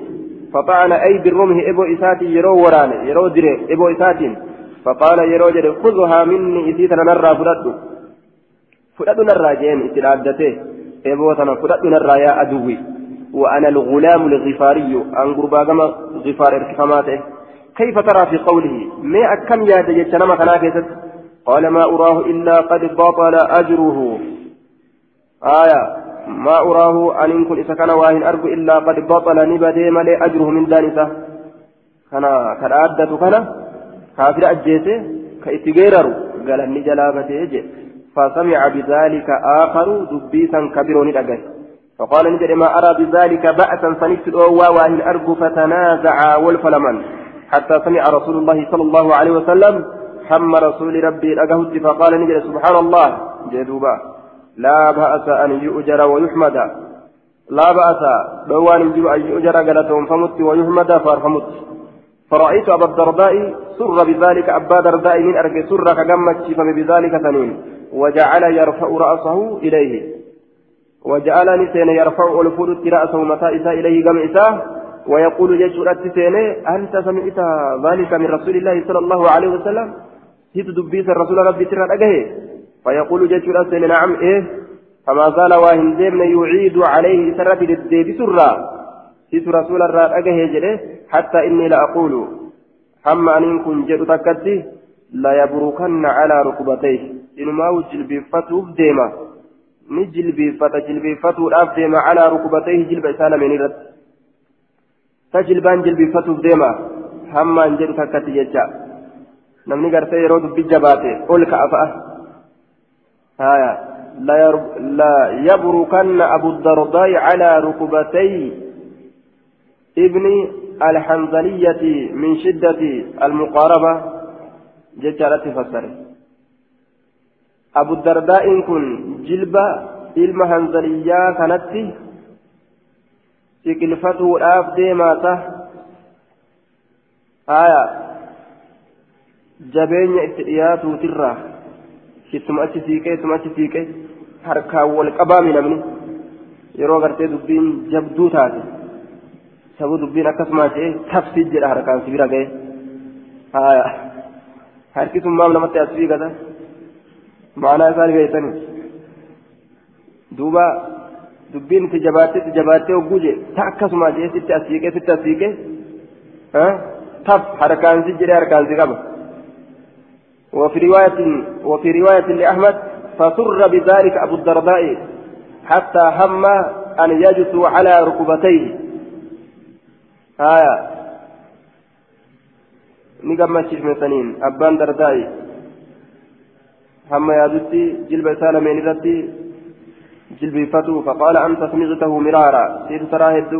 فطعن أي بالرمه إبو إساتي يرو وران يرو دري إبو إسات. فقال يرو جري خذها مني إسيتنا نرى فردو فردو نرى جين إتلادته إبو تنا فردو نرى يا أدوي. وأنا الغلام الغفاري أن قربا كما غفار ارتفاماته. كيف ترى في قوله ما أكم يا دجتنا ما كان قال ما أراه إلا قد بطل أجره. آية ما أراه أن يكون إذا كان واهن أرجو إلا قد بطل نبدي ملي أجره من دانسة. كان كالعادة كان كافر أجيته كإتجيرر قال النجلابته فسمع بذلك آخر دبيسا كبير ندقل فقال نجد ما أرى بذلك بأسا فنفت الأوى وأهل أرجو فتنازعا والفلمن. حتى سمع رسول الله صلى الله عليه وسلم حم رسول ربي أجهد فقال نجد سبحان الله. جدوبا لا بأس أن يؤجر ويحمد. لا بأس. دوان الجو أن يؤجر قلتهم فمت ويحمد فارفمت فرأيت أبا الدرداء سر بذلك أبا درداء من أرجع سر كجمت بذلك ثنين وجعل يرفع رأسه إليه. وجعلني سين يرفع الفول رأسه متى إساء إليه جمع إساء ويقول جيش سين أنت سمعت ذلك من رسول الله صلى الله عليه وسلم؟ هيت دبيس الرسول ربي ترى أجهه فيقول جيش سين نعم إيه. فما زال واهن ديمن يعيد عليه سرة للديب سرا هيت رسول الرب أجهه جده حتى إني لأقول حما أن كن جد تكتي لا يبركن على ركبتيه. إنما وجل بفتوف ديما. Ni jilbiiffata jilbiiffatuudhaaf deema calaa rukubatayhi jilba isaa lameen irratti ta jilbaan jilbiiffatuuf deema hammaan jedhu takkatti jecha namni gartee yeroo dubbi jabaate ol ka'a fa'a haya لا يبركن أبو الدرداء على ركبتي ابن الحنظلية من شدة المقاربة جتالة فسره abu dardaa'in kun jilba ilma hanzaliyyaa kanatti siqilfatuudhaaf deemaata haya jabeenya itti dhiyaatuutirraa ittuma achi siiqee ittuma achi siiqee harkaan wal qabaami namni yeroo gartee dubbiin jabduu taate sabuu dubbiin akkasumaa ta'e tafsii jedha harkaan sibira ga'e haya harki sun maam namatti as fiigata معنى ذلك يتني دوبا دبين في جباتي في جباتي وجوجي تاكس ما جي ست اسيكي ست اسيكي ها تف حركان سجري حركان سيقبل وفي رواية وفي رواية لأحمد فسر بذلك أبو الدرداء حتى هم أن يجثو على ركبتيه آية نقم من سنين أبان دردائي هم يادتي جلب سالم ردي جلبيفته فقال أنت سمعته مرارا. سيد تراهد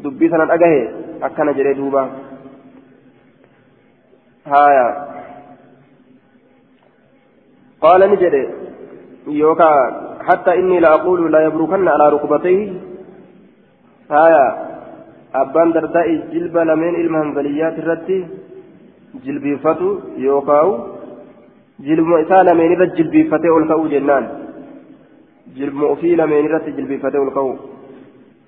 دبي سنة أجهه أكن جري دوبا. هايا. قال نجري. يوكا حتى إني لأقول لا يبركن على ركبتيه. هايا. أبان دردائي جلب لمن المهنزليات الرتي جلبيفته يوكاو. Jilbuma isaa lameen irra jilbiiffatee ol ka'uu jennaan jilbuma ofii lameen irratti jilbiiffatee ol ka'uu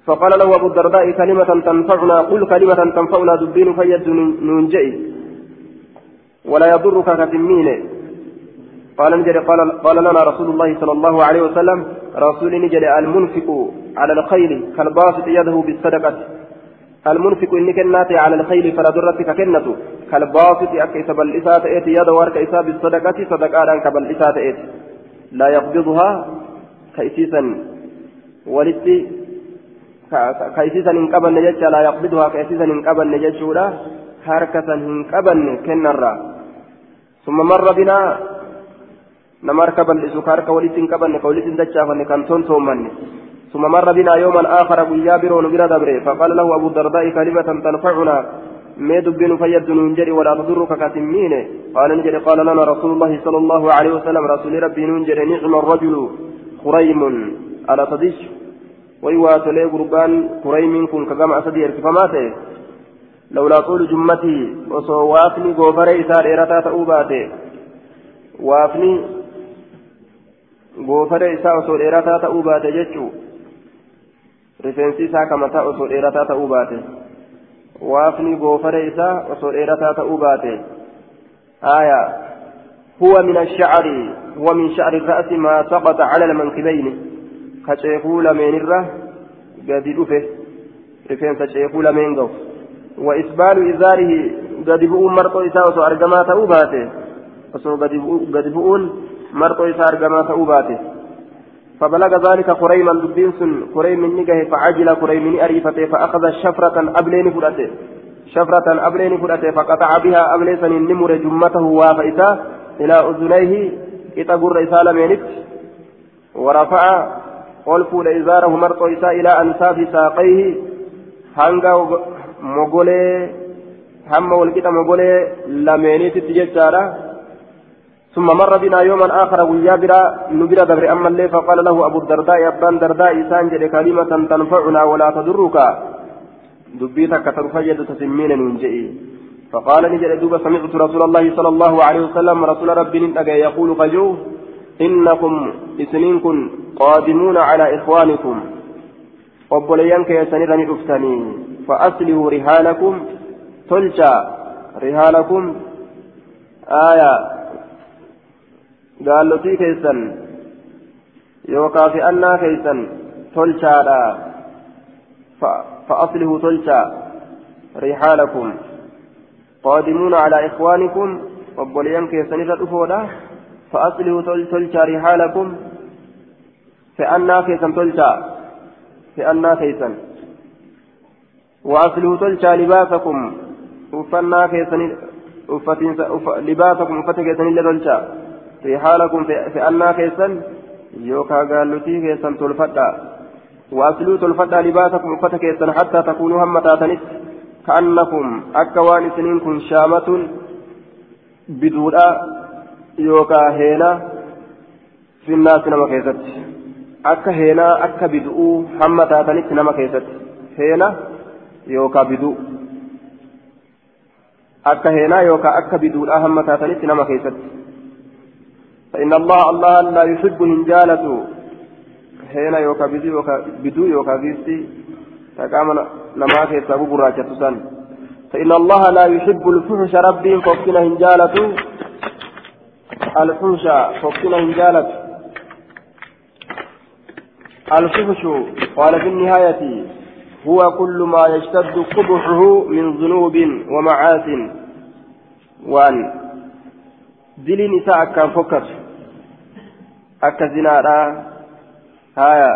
فقال له أبو الدرداء كلمة تنفعنا قل كلمة تنفعنا دبين فيد ننجئ ولا يضرك كتمين قال نجري قال, قال لنا رسول الله صلى الله عليه وسلم رسول نجري المنفق على الخيل كالباسط يده بالصدقة. المنفق إن كنات على الخيل فلا درتك كنته. كالباسط أكيس بالإساءة إيتي يد وارك إساء بالصدقة صدقاء كبالإساءة إيتي لا يقبضها كيسيسا ولتي كيسيسا إن قبل نجتش لا يقبضها كيسيسا إن قبل نجتشولا حركة إن قبل كنرا. ثم مر بنا نمر قبل إسوكارك ولتي إن قبل كولتي دجافا كان تنتومن ثم مر بنا يوما آخر ويابر ونبرا دبره فقال له أبو الدرداء كلمة تنفعنا؟ ما دبين فيد ننجري ولا تضرك كتمين قال نجري قال لنا رسول الله صلى الله عليه وسلم رسول ربي ننجري نعم الرجل خريم على تدش؟ ويوات لي قربان خريم كن كما أسدير فماته لولا طول جمتي وصوافني غوفر إسار إرتا تأوباته. وافني غوفر إسار إرتا تأوباته جتشو. ka mataa osoo dheerataa ta'uu baate waafni goofara isaa osoo dheerataa ta'uu baate. آية هو من الشعر هو من شعر الرأس ما سقط على المنكبين كشيخول من الره قد دفه رفين شيخول من قف وإسبال إزاره قد بؤون مرطو إساء وسو أرقما تأوباته قد بؤون مرطو أرقما تأوباته فبلغ ذلك قريما دبين سن قريم نجه فعجل قريم أريفته فأخذ شفرة أبلين فرته شفرة أبلين فرته فقطع بها أبلين سن نمر جمته وافئتا إلى أذنيه إتقر رسالة منك ورفع قلف إزاره مرط إساء إلى أنساف ساقيه. هنگا مغولي هم والكتا مغولي لمينيت تججارا ثم مر بنا يوما آخر ويا برا نبرا دبر أما اللي فقال له أبو الدرداء أبان درداء سانجل كلمة تنفعنا ولا تضرك. دبيتك ترفيد تسمين من جئي فقال نجد دوبا سمعت رسول الله صلى الله عليه وسلم رسول ربي يقول قجو إنكم إسنين قادمون على إخوانكم. keessanirra ni dhuftanii fa'aslihuu rihaalakum tolcha rihaalakum aya gaallotii keessan yookaa fi'annaa keessan tolchaadha fa'aslihuu tolcha rihaalakum qaadimuuna calaa ikhwaanikum obboleeyyan keessanirra dhufoodha fa'aslihuu tolcha rihaalakum fi'annaa keessan tolcha fe'annaa keeysan وأصله تلشى لباسكم أفنا كيسن لباسكم أفتا كيسن إلا تلشى في حالكم فأنا كيسن يوكا قالوتي كيسن تلفتا وأصله تلفتا لباسكم أفتا كيسن حتى تكونوا هم تاتنس كأنكم أكوان سنينكم شامة بدودا يوكا هينا في الناس نما كيست akka heenaa akka bid'uu hamma taatanitti nama keessatti heena yookaan bid'uu akka heenaa yookaan akka bid'uudhaa hamma taatanitti nama keessatti فإن الله الله لا يحب هنجالة هنا يوكا بدو يوكا بيستي. تقام نما كيسا بقراجة سن فإن الله لا يحب الفحش ربي فوقنا هنجالة. الفحش فوقنا هنجالة. الفحش قال في النهاية هو كل ما يشتد قبحه من ذنوب ومعاص. وأن دل نساء كان فكر أكا زنارا هايا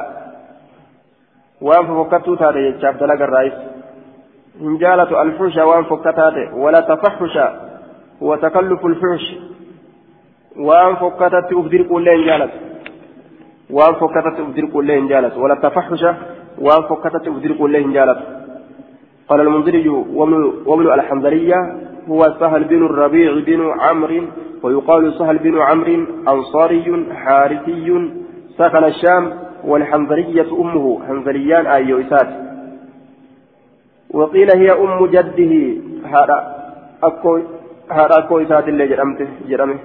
وأن فكرت تاتي يتشاف دلق الرئيس إن جالت الفحش وأن فكرت ولا تفحش هو تكلف الفحش وأن فكرت أبدر كل إن جالت waan fokkatatti uf dirqu illee hin jaalatu. Wala tafaxusha waan fokkatatti uf dirqu illee hin jaalatu قال المنذري وابن الحنظلية هو سهل بن الربيع بن عمرو ويقال سهل بن عمرو أنصاري حارثي. سكن الشام والحنظلية أمه. حنظليان أي إسات وقيل هي أم جده. هذا أكو هذا أكو اللي جرمته جرمه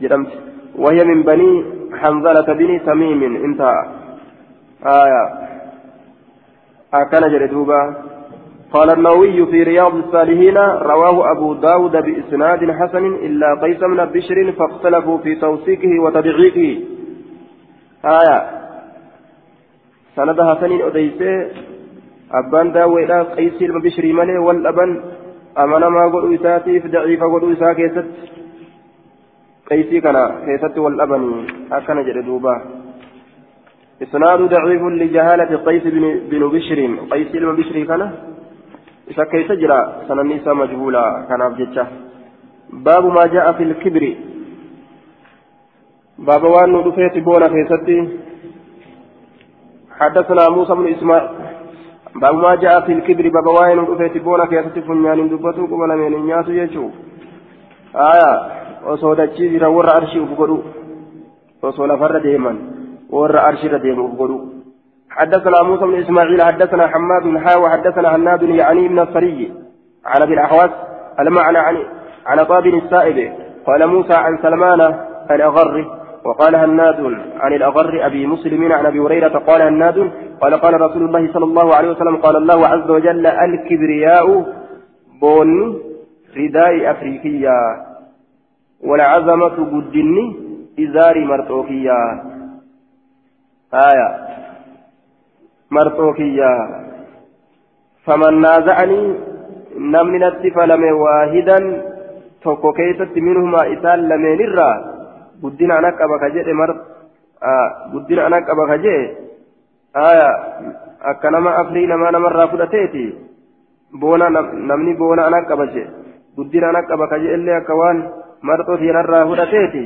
جرمته. وهي من بني حنظلة بن تميم. انتهى. آية. أكن جردوبا قال النووي في رياض الصالحين رواه أبو داود بإسناد حسن إلا قيس بن بشر فاختلفوا في توثيقه وتضعيفه آية. سند حسن أديسة. أبان داويدا قيس بن ملي والأبن أمن ما قلوا إساتي في ضعيف قلوا إسا كيست. قيسي كان كيست والأبني أكن جردوبا إسناد ضعيف لجهالة قيس بن بشر. قيس بن بشر كان إذا كيس جرى سننسى مجهولا كان أبجتشه باب ما جاء في الكبر باب وان ندفيت بونا كيستي حدثنا موسى بن إسماعيل باب ما جاء في الكبر باب وان ندفيت بونا كيستي فنيان دبتو قبل من الناس يجو آية jira warra arshii uf godhu. Osoo lafarra deeman warra arshirra deemu uf godhu. حدثنا موسى بن إسماعيل حدثنا حماد حا وحدثنا هناد يعني من الصري عن أبي الأحواس المعنى عن عن طاب السائب. قال موسى عن سلمان الاغر وقال هناد عن الأغر أبي مسلم عن أبي هريرة قال هناد قال قال رسول الله صلى الله عليه وسلم قال الله عز وجل الكبرياء بون رداء أفريقيا والعظمة قدني إزاري مرتوكيا آية. مرتوكيا فمن نازعني نمني نتف لم واحدا ana qaba ka jedhe mar guddina ana qaba ka jedhe aya akka nama afrii namaa namarraa fudhateeti boona namni boona ana qaba jedhe guddina ana qaba ka jedhe illee akka waan marxoo tiinarraa fudhateeti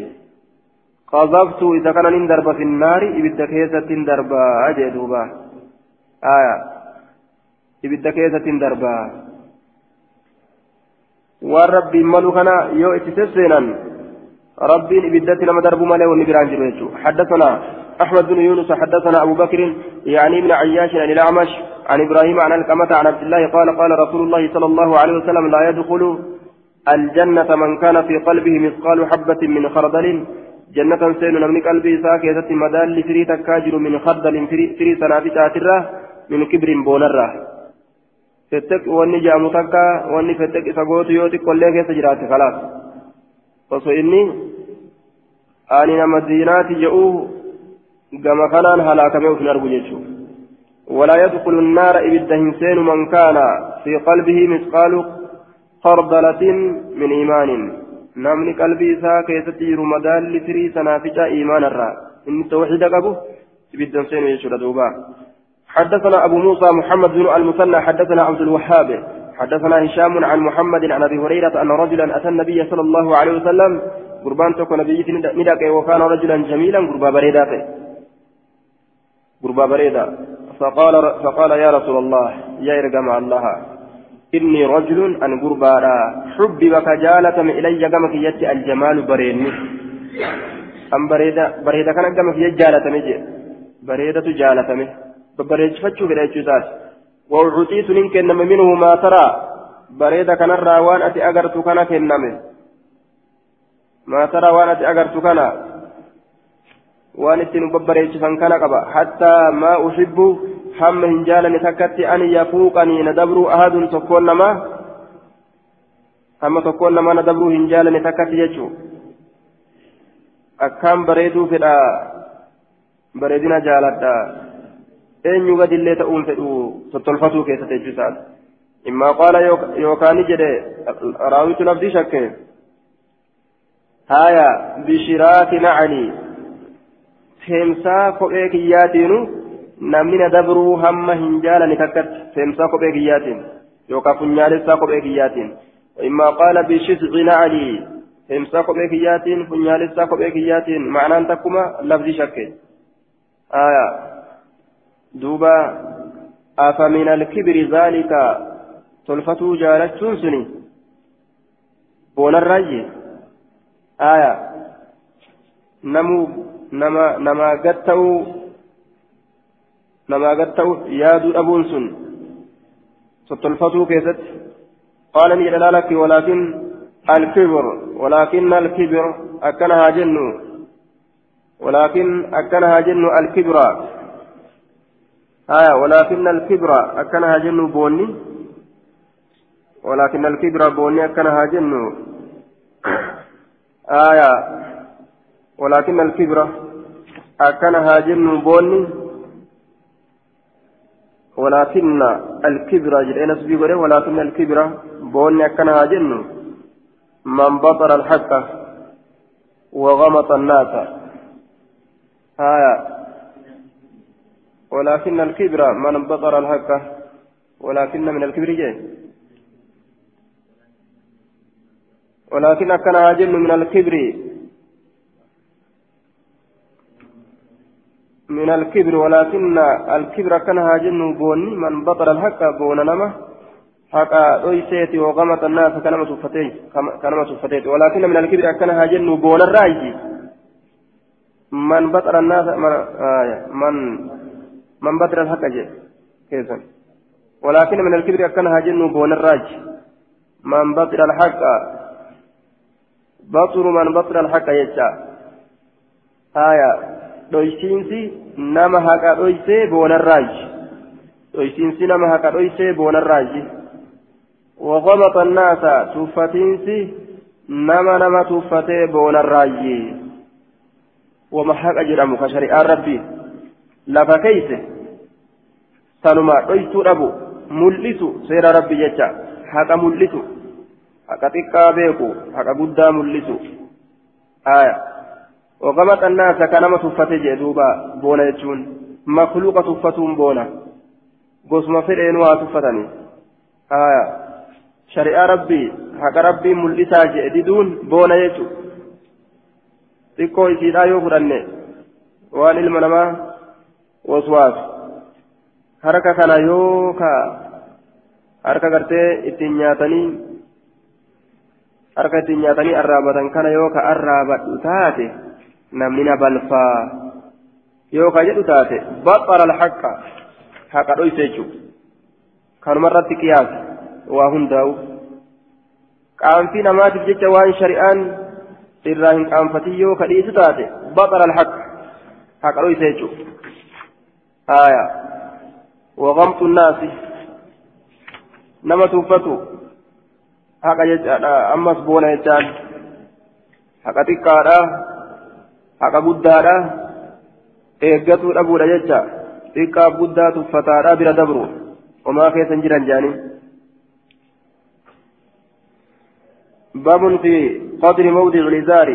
qazabtu isa kana nin darba finnaari ibidda keessatti hin darbaa jee duuba hin darbaa waan rabbiin malu kana yoo itti sesseenan ربي إبدت لما درب مالي ونبران جريتو حدثنا أحمد بن يونس حدثنا أبو بكر يعني ابن عياش عن الأعمش عن إبراهيم عن القمة عن عبد الله قال قال رسول الله صلى الله عليه وسلم لا يدخل الجنة من كان في قلبه مثقال حبة من خردل. جنة سين من قلبي ساكية مدال لفري تكاجر من خردل فري من كبر بونرة فتك واني جامو تكا واني فتك سقوت يوتي كله كيس جراتي خلاص inni ani nama diinaati jedhuu gama kanaan halaakamee ufin argu jechuudha ولا يدخل النار إبدا هنسين من كان في قلبه مثقال خردلة من إيمان نمني قلبي سا كيستي رمضان لتري سنافجة إيمان الرا إن توحيد قبو إبدا هنسين يشهد دوبا حدثنا أبو موسى محمد بن المثنى حدثنا عبد الوهاب حدثنا هشام عن محمد عن أبي هريرة أن رجلا أتى النبي صلى الله عليه وسلم. قربان تكون نبي ندك وكان رجلا جميلا قربا بريدا قربا بريدا. فقال فقال يا رسول الله يا إرجم الله إني رجل أن قربا حببك جالة إلي قمك يتي الجمال بريني. أم بريدة بريدة كان قمك يجالة مجي بريدة جالة مجي بريدة فتشو كده وأعطيت منك إنما منه ما ترى بريدة كان الراوان أتي أجرت كان كنمه ما ترى وأنا أتي أجرت كان وأن التين ببريج فان قبا حتى ما أحب هم هنجالا تكت أن يفوقني ندبر أحد تكون ما هم تكون ما ندبر هنجالا تكت يجو أكام بريدو في بريدنا جالتا eenyu gadillee ta'uun fedhu tottolfatuu keessatti jechuusaati immaa qaala yookaan jedhe raawitu nafdii shakke haya bishiraati nacanii seemsaa kophee kiyyaatiinu namni na dabruu hamma hin jaalani takkatti seemsaa kophee kiyyaatiin yookaan funyaalessaa kophee kiyyaatiin immaa qaala bishisici nacanii seemsaa kophee kiyyaatiin funyaalessaa kophee kiyyaatiin ma'anaan takkuma lafdii shakke haya دوبا أفمن الكبر ذلك تلفتو جالتشون سني بون الرجي آية نمو نما نما قتو نما قتو يادو أبون سن تلفتو كيست قال لي لك ولكن الكبر ولكن الكبر أكنها جن ولكن أكنها جن الكبر آية ولكن الكبر أكنها جن بوني. ولكن الكبر بوني أكنها جن آية ولكن الكبر أكنها جن بوني. ولكن الكبر جل نسبي ولكن الكبر بوني أكنها جن من بطر الحق وغمط الناس. آية ولكن الكبر من بطر الحق ولكن من الكبر جاي. ولكن كان أجل من الكبر. من الكبر ولكن الكبر كان هاجن بوني من بطر الحق بون نما. حقا دويسيتي وغمت الناس كنما سفتي كنما سفتي ولكن من الكبر كان هاجن بون الراجي من بطر الناس من, آه من من بدر الحق كيسا ولكن من الكبر أكنها جن بون الراج من بدر الحق بطر من بطر الحق يجا. آية دويسينسي نما حقا دويسي بون الراج دويسينسي نما حقا دويسي بون الراج وغمط الناس تفتينسي نما نما تفتي بون الراج وما حق أجرم كشريعة ربي. lafa keeyse sanuma dhoysuu dhabu mul'isu seera rabbi jecha haqa mul'isu haqa xiqqaa beeku haqa guddaa mul'isu aya ogama xannaasa ka nama tuffate jee duuba boona jechuun makluuqa tuffatuun boona gosuma fedheenu haa tuffatanii aya shari'aa rabbii haqa rabbii mul'isaa jee diduun boona jechu xiqqoo isiidhaa yoo fudhanne waan ilma namaa waswaas harka kana yoo ka harka gartee ittiin nyaatanii harka ittiin nyaatanii arraabatan kana yoo ka arraabadhu taate namni na balfaa yoo ka jedhu taate baxara alhaqa haqa dhoyse jechuudha kanuma irratti qiyaasa waa hundaa'u qaanfii namaatiif jecha waan shari'aan irraa hin qaanfatin yoo ka dhiisu taate baxara alhaqa haqa dhoyse jechuudha naasi nama tuuffatu haqa jechaadha ammas boona jechaan haqa xiqqaadha haqa guddaadha eeggatuu dhabuudha jecha xiqqaa guddaa tuffataadha bira dabru homaa keessa hin jiran jaanii باب في قدر موضع الإزار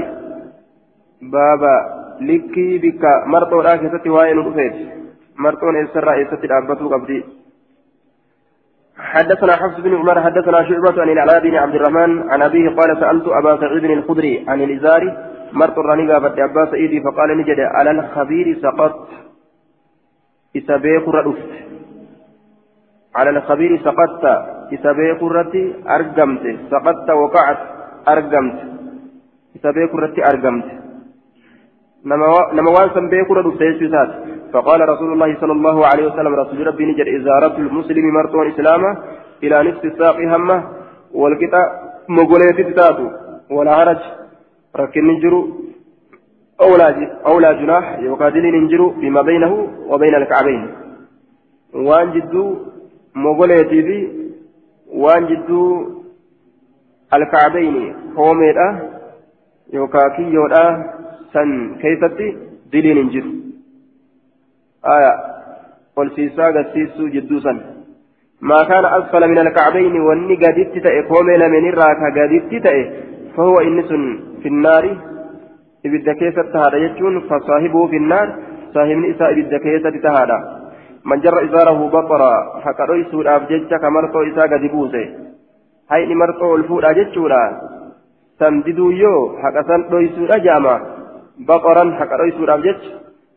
بابا لكي بك مرطو راكزة وين رفيت مرطو إسر رئيسة الأبطو قبدي حدثنا حفص بن عمر حدثنا شعبة عن العلاء بن عبد الرحمن عن أبيه قال سألت أبا سعيد الخدري عن الإزار مرت الرنيقة بد أبا سعيد فقال نجد على الخبير سقط. إسابيق ردفت على الخبير سقطت. إسابيق ردت أرقمت سقطت وقعت أرقمت إسابيق ردت أرقمت نما وان سنبيق ردفت يسوسات فقال رسول الله صلى الله عليه وسلم رسول ربي نجد إزارة المسلم مرتون إسلامه إلى نصف الساق همه والقطع مقولة تتاتو ولا عرج ركن نجرو أولى أولى جناح يقاتل ننجرو بما بينه وبين الكعبين وان جدو مقولة في وان جدو الكعبين هوميدا يوكاكي يودا سن كيفتي دلين ننجرو آية قل سيسا قسيسو جدوسا ما كان أسفل من الكعبين واني قددت تأي قومي لمن الراكا قددت تأي فهو إنس في النار إبدا كيسة تهادا يجون فصاحبه في النار صاحب نساء إبدا كيسة تهادا من جر إزاره بطرا حكا رئيسو الأبجج كمرتو إسا قدبوسي هاي نمرتو الفور أججورا سنددو يو حكا سن رئيسو الأجامة بطرا حكا رئيسو الأبجج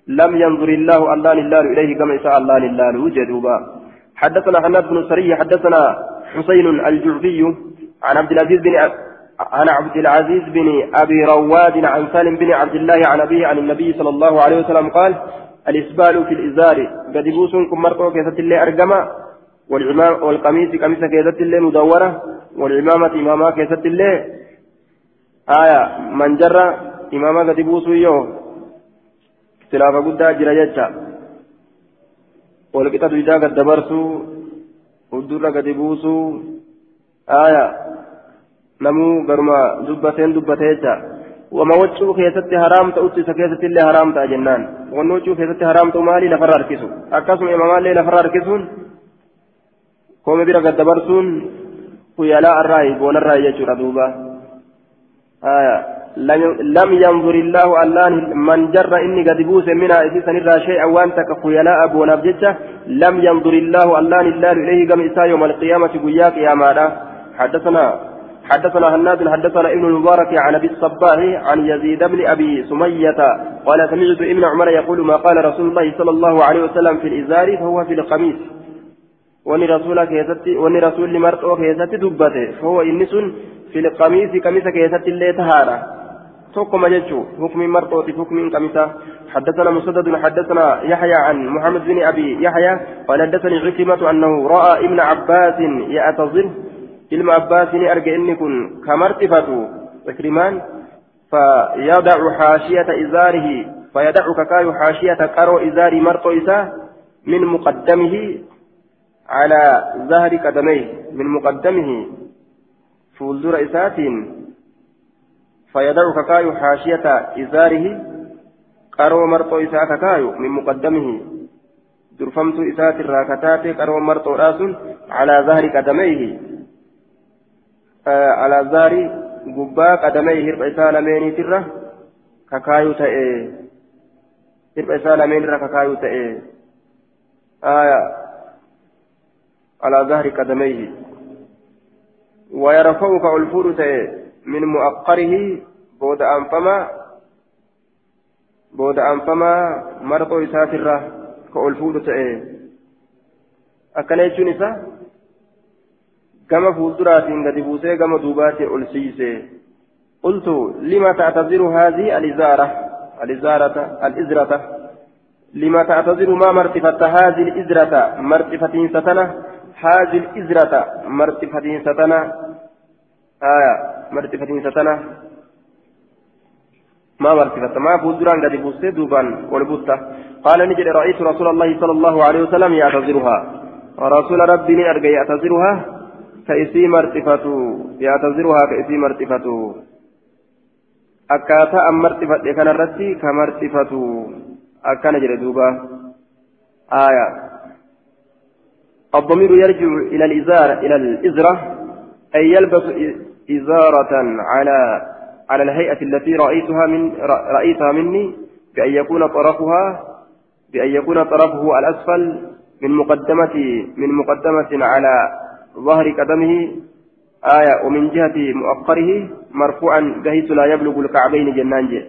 لم ينظر الله الله لله إليه كما شاء الله لله جدوبا حدثنا حناد بن سري حدثنا حسين الجعفي عن عبد العزيز بن عن عبد العزيز بن أبي رواد عن سالم بن عبد الله عن أبيه عن النبي صلى الله عليه وسلم قال الإسبال في الإزار. قد يبوسون كم مرقوا كيست الله أرقما. والعمام والقميص قميص كيست الله مدورة. والعمامة إماما كيست الله آية من جرى اماما قد يبوسوا يوم اختلاف قد جرى يجا gad dabarsuu fuuldurra gadi buusuu aaya namuu garuma dubbateen dubbate jecha wama waccuu keessatti haraam ta'utti isa keessatti illee haraam ta'a jennaan wanni waccuu keessatti haraam ta'u maali lafarra harkisu akkasuma imamaallee lafarra harkisuun koome bira gad dabarsuun kuyalaa arraayi boonarraayi jechuudha duuba aaya لم ينظر الله اللان من جر إني قد بوس منها إذن إذا شيئا وأنت كخيلاء أبو نبجتة لم ينظر الله اللان الله إليه قم إساء يوم القيامة قياك يا مالا. حدثنا حدثنا هناد حدثنا ابن المبارك عن أبي الصباح عن يزيد بن أبي سمية قال سمعت ابن عمر يقول ما قال رسول الله صلى الله عليه وسلم في الإزار فهو في القميص. وني رسولك يزتي وني رسول لمرتوك يزتي دبته فهو إنس في القميص قميص كيزتي اللي تهارا توكما جتشو حكم مرطوت حكم قميصة حدثنا مسدد حدثنا يحيى عن محمد بن أبي يحيى قال حدثني عكرمة أنه رأى ابن عباس يعتذر علم عباس أرجع إني كن كمرتفته عكرمان فيضع حاشية إزاره فيدع ككاي حاشية كرو إزار إساه من مقدمه على ظهر قدميه. من مقدمه. فولدر إساتين. فيدع ككاي حاشية إزاره قرو مرطو إساء ككاي من مقدمه. درفمت إساءة الراكتات قرو مرطو راس على ظهر قدميه. آه على ظهر قبا قدميه هرب إساء لميني تره ككايو تأي. هرب إساء لميني تره ككايو تأي. آية على ظهر قدميه. ويرفعك الفور من مؤقره بود أنفما بود أنفما مرطو إساترة كالفور أكن يجون إسا كما فولدرات قد بوسي كما دوبات ألسيسي. قلت لما تعتذر هذه الإزارة؟ الإزارة الإزرة. لما تعتذر ما مرتفة هذه الإزرة؟ مرتفة ستنة هذه الإزرة مرتفة ستنة آية مرتفة ستنة ما مرتفة ما فولدران قد بوسي دوبان والبوتة قال نجد رأيت رسول الله صلى الله عليه وسلم يعتذرها ورسول ربي أرجع يعتذرها كإسي مرتفة يعتذرها كإسي مرتفة akkaataa an marxifadhe kanarratti ka marxifatu akkana jedhe duuba. Aya. الضمير يرجع إلى الإزارة إلى الإزرة أي يلبس إزارة على على الهيئة التي رأيتها من رأيتها مني بأن يكون طرفها بأن يكون طرفه الأسفل من مقدمة من مقدمة على ظهر قدمه آية ومن جهة مؤخره مرفوعا بحيث لا يبلغ الكعبين جنان جي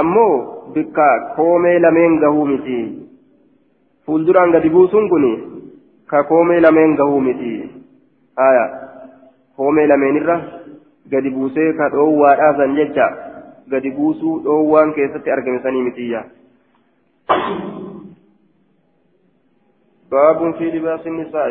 أمو بكا كومي قهومتي فولدران قد بوسون كني ككومي لمن قهومتي آية. كومي لمن الره قد بوسي كدووا آذان ججا قد بوسو دووان كيستي أرقم سني متيا باب في لباس النساء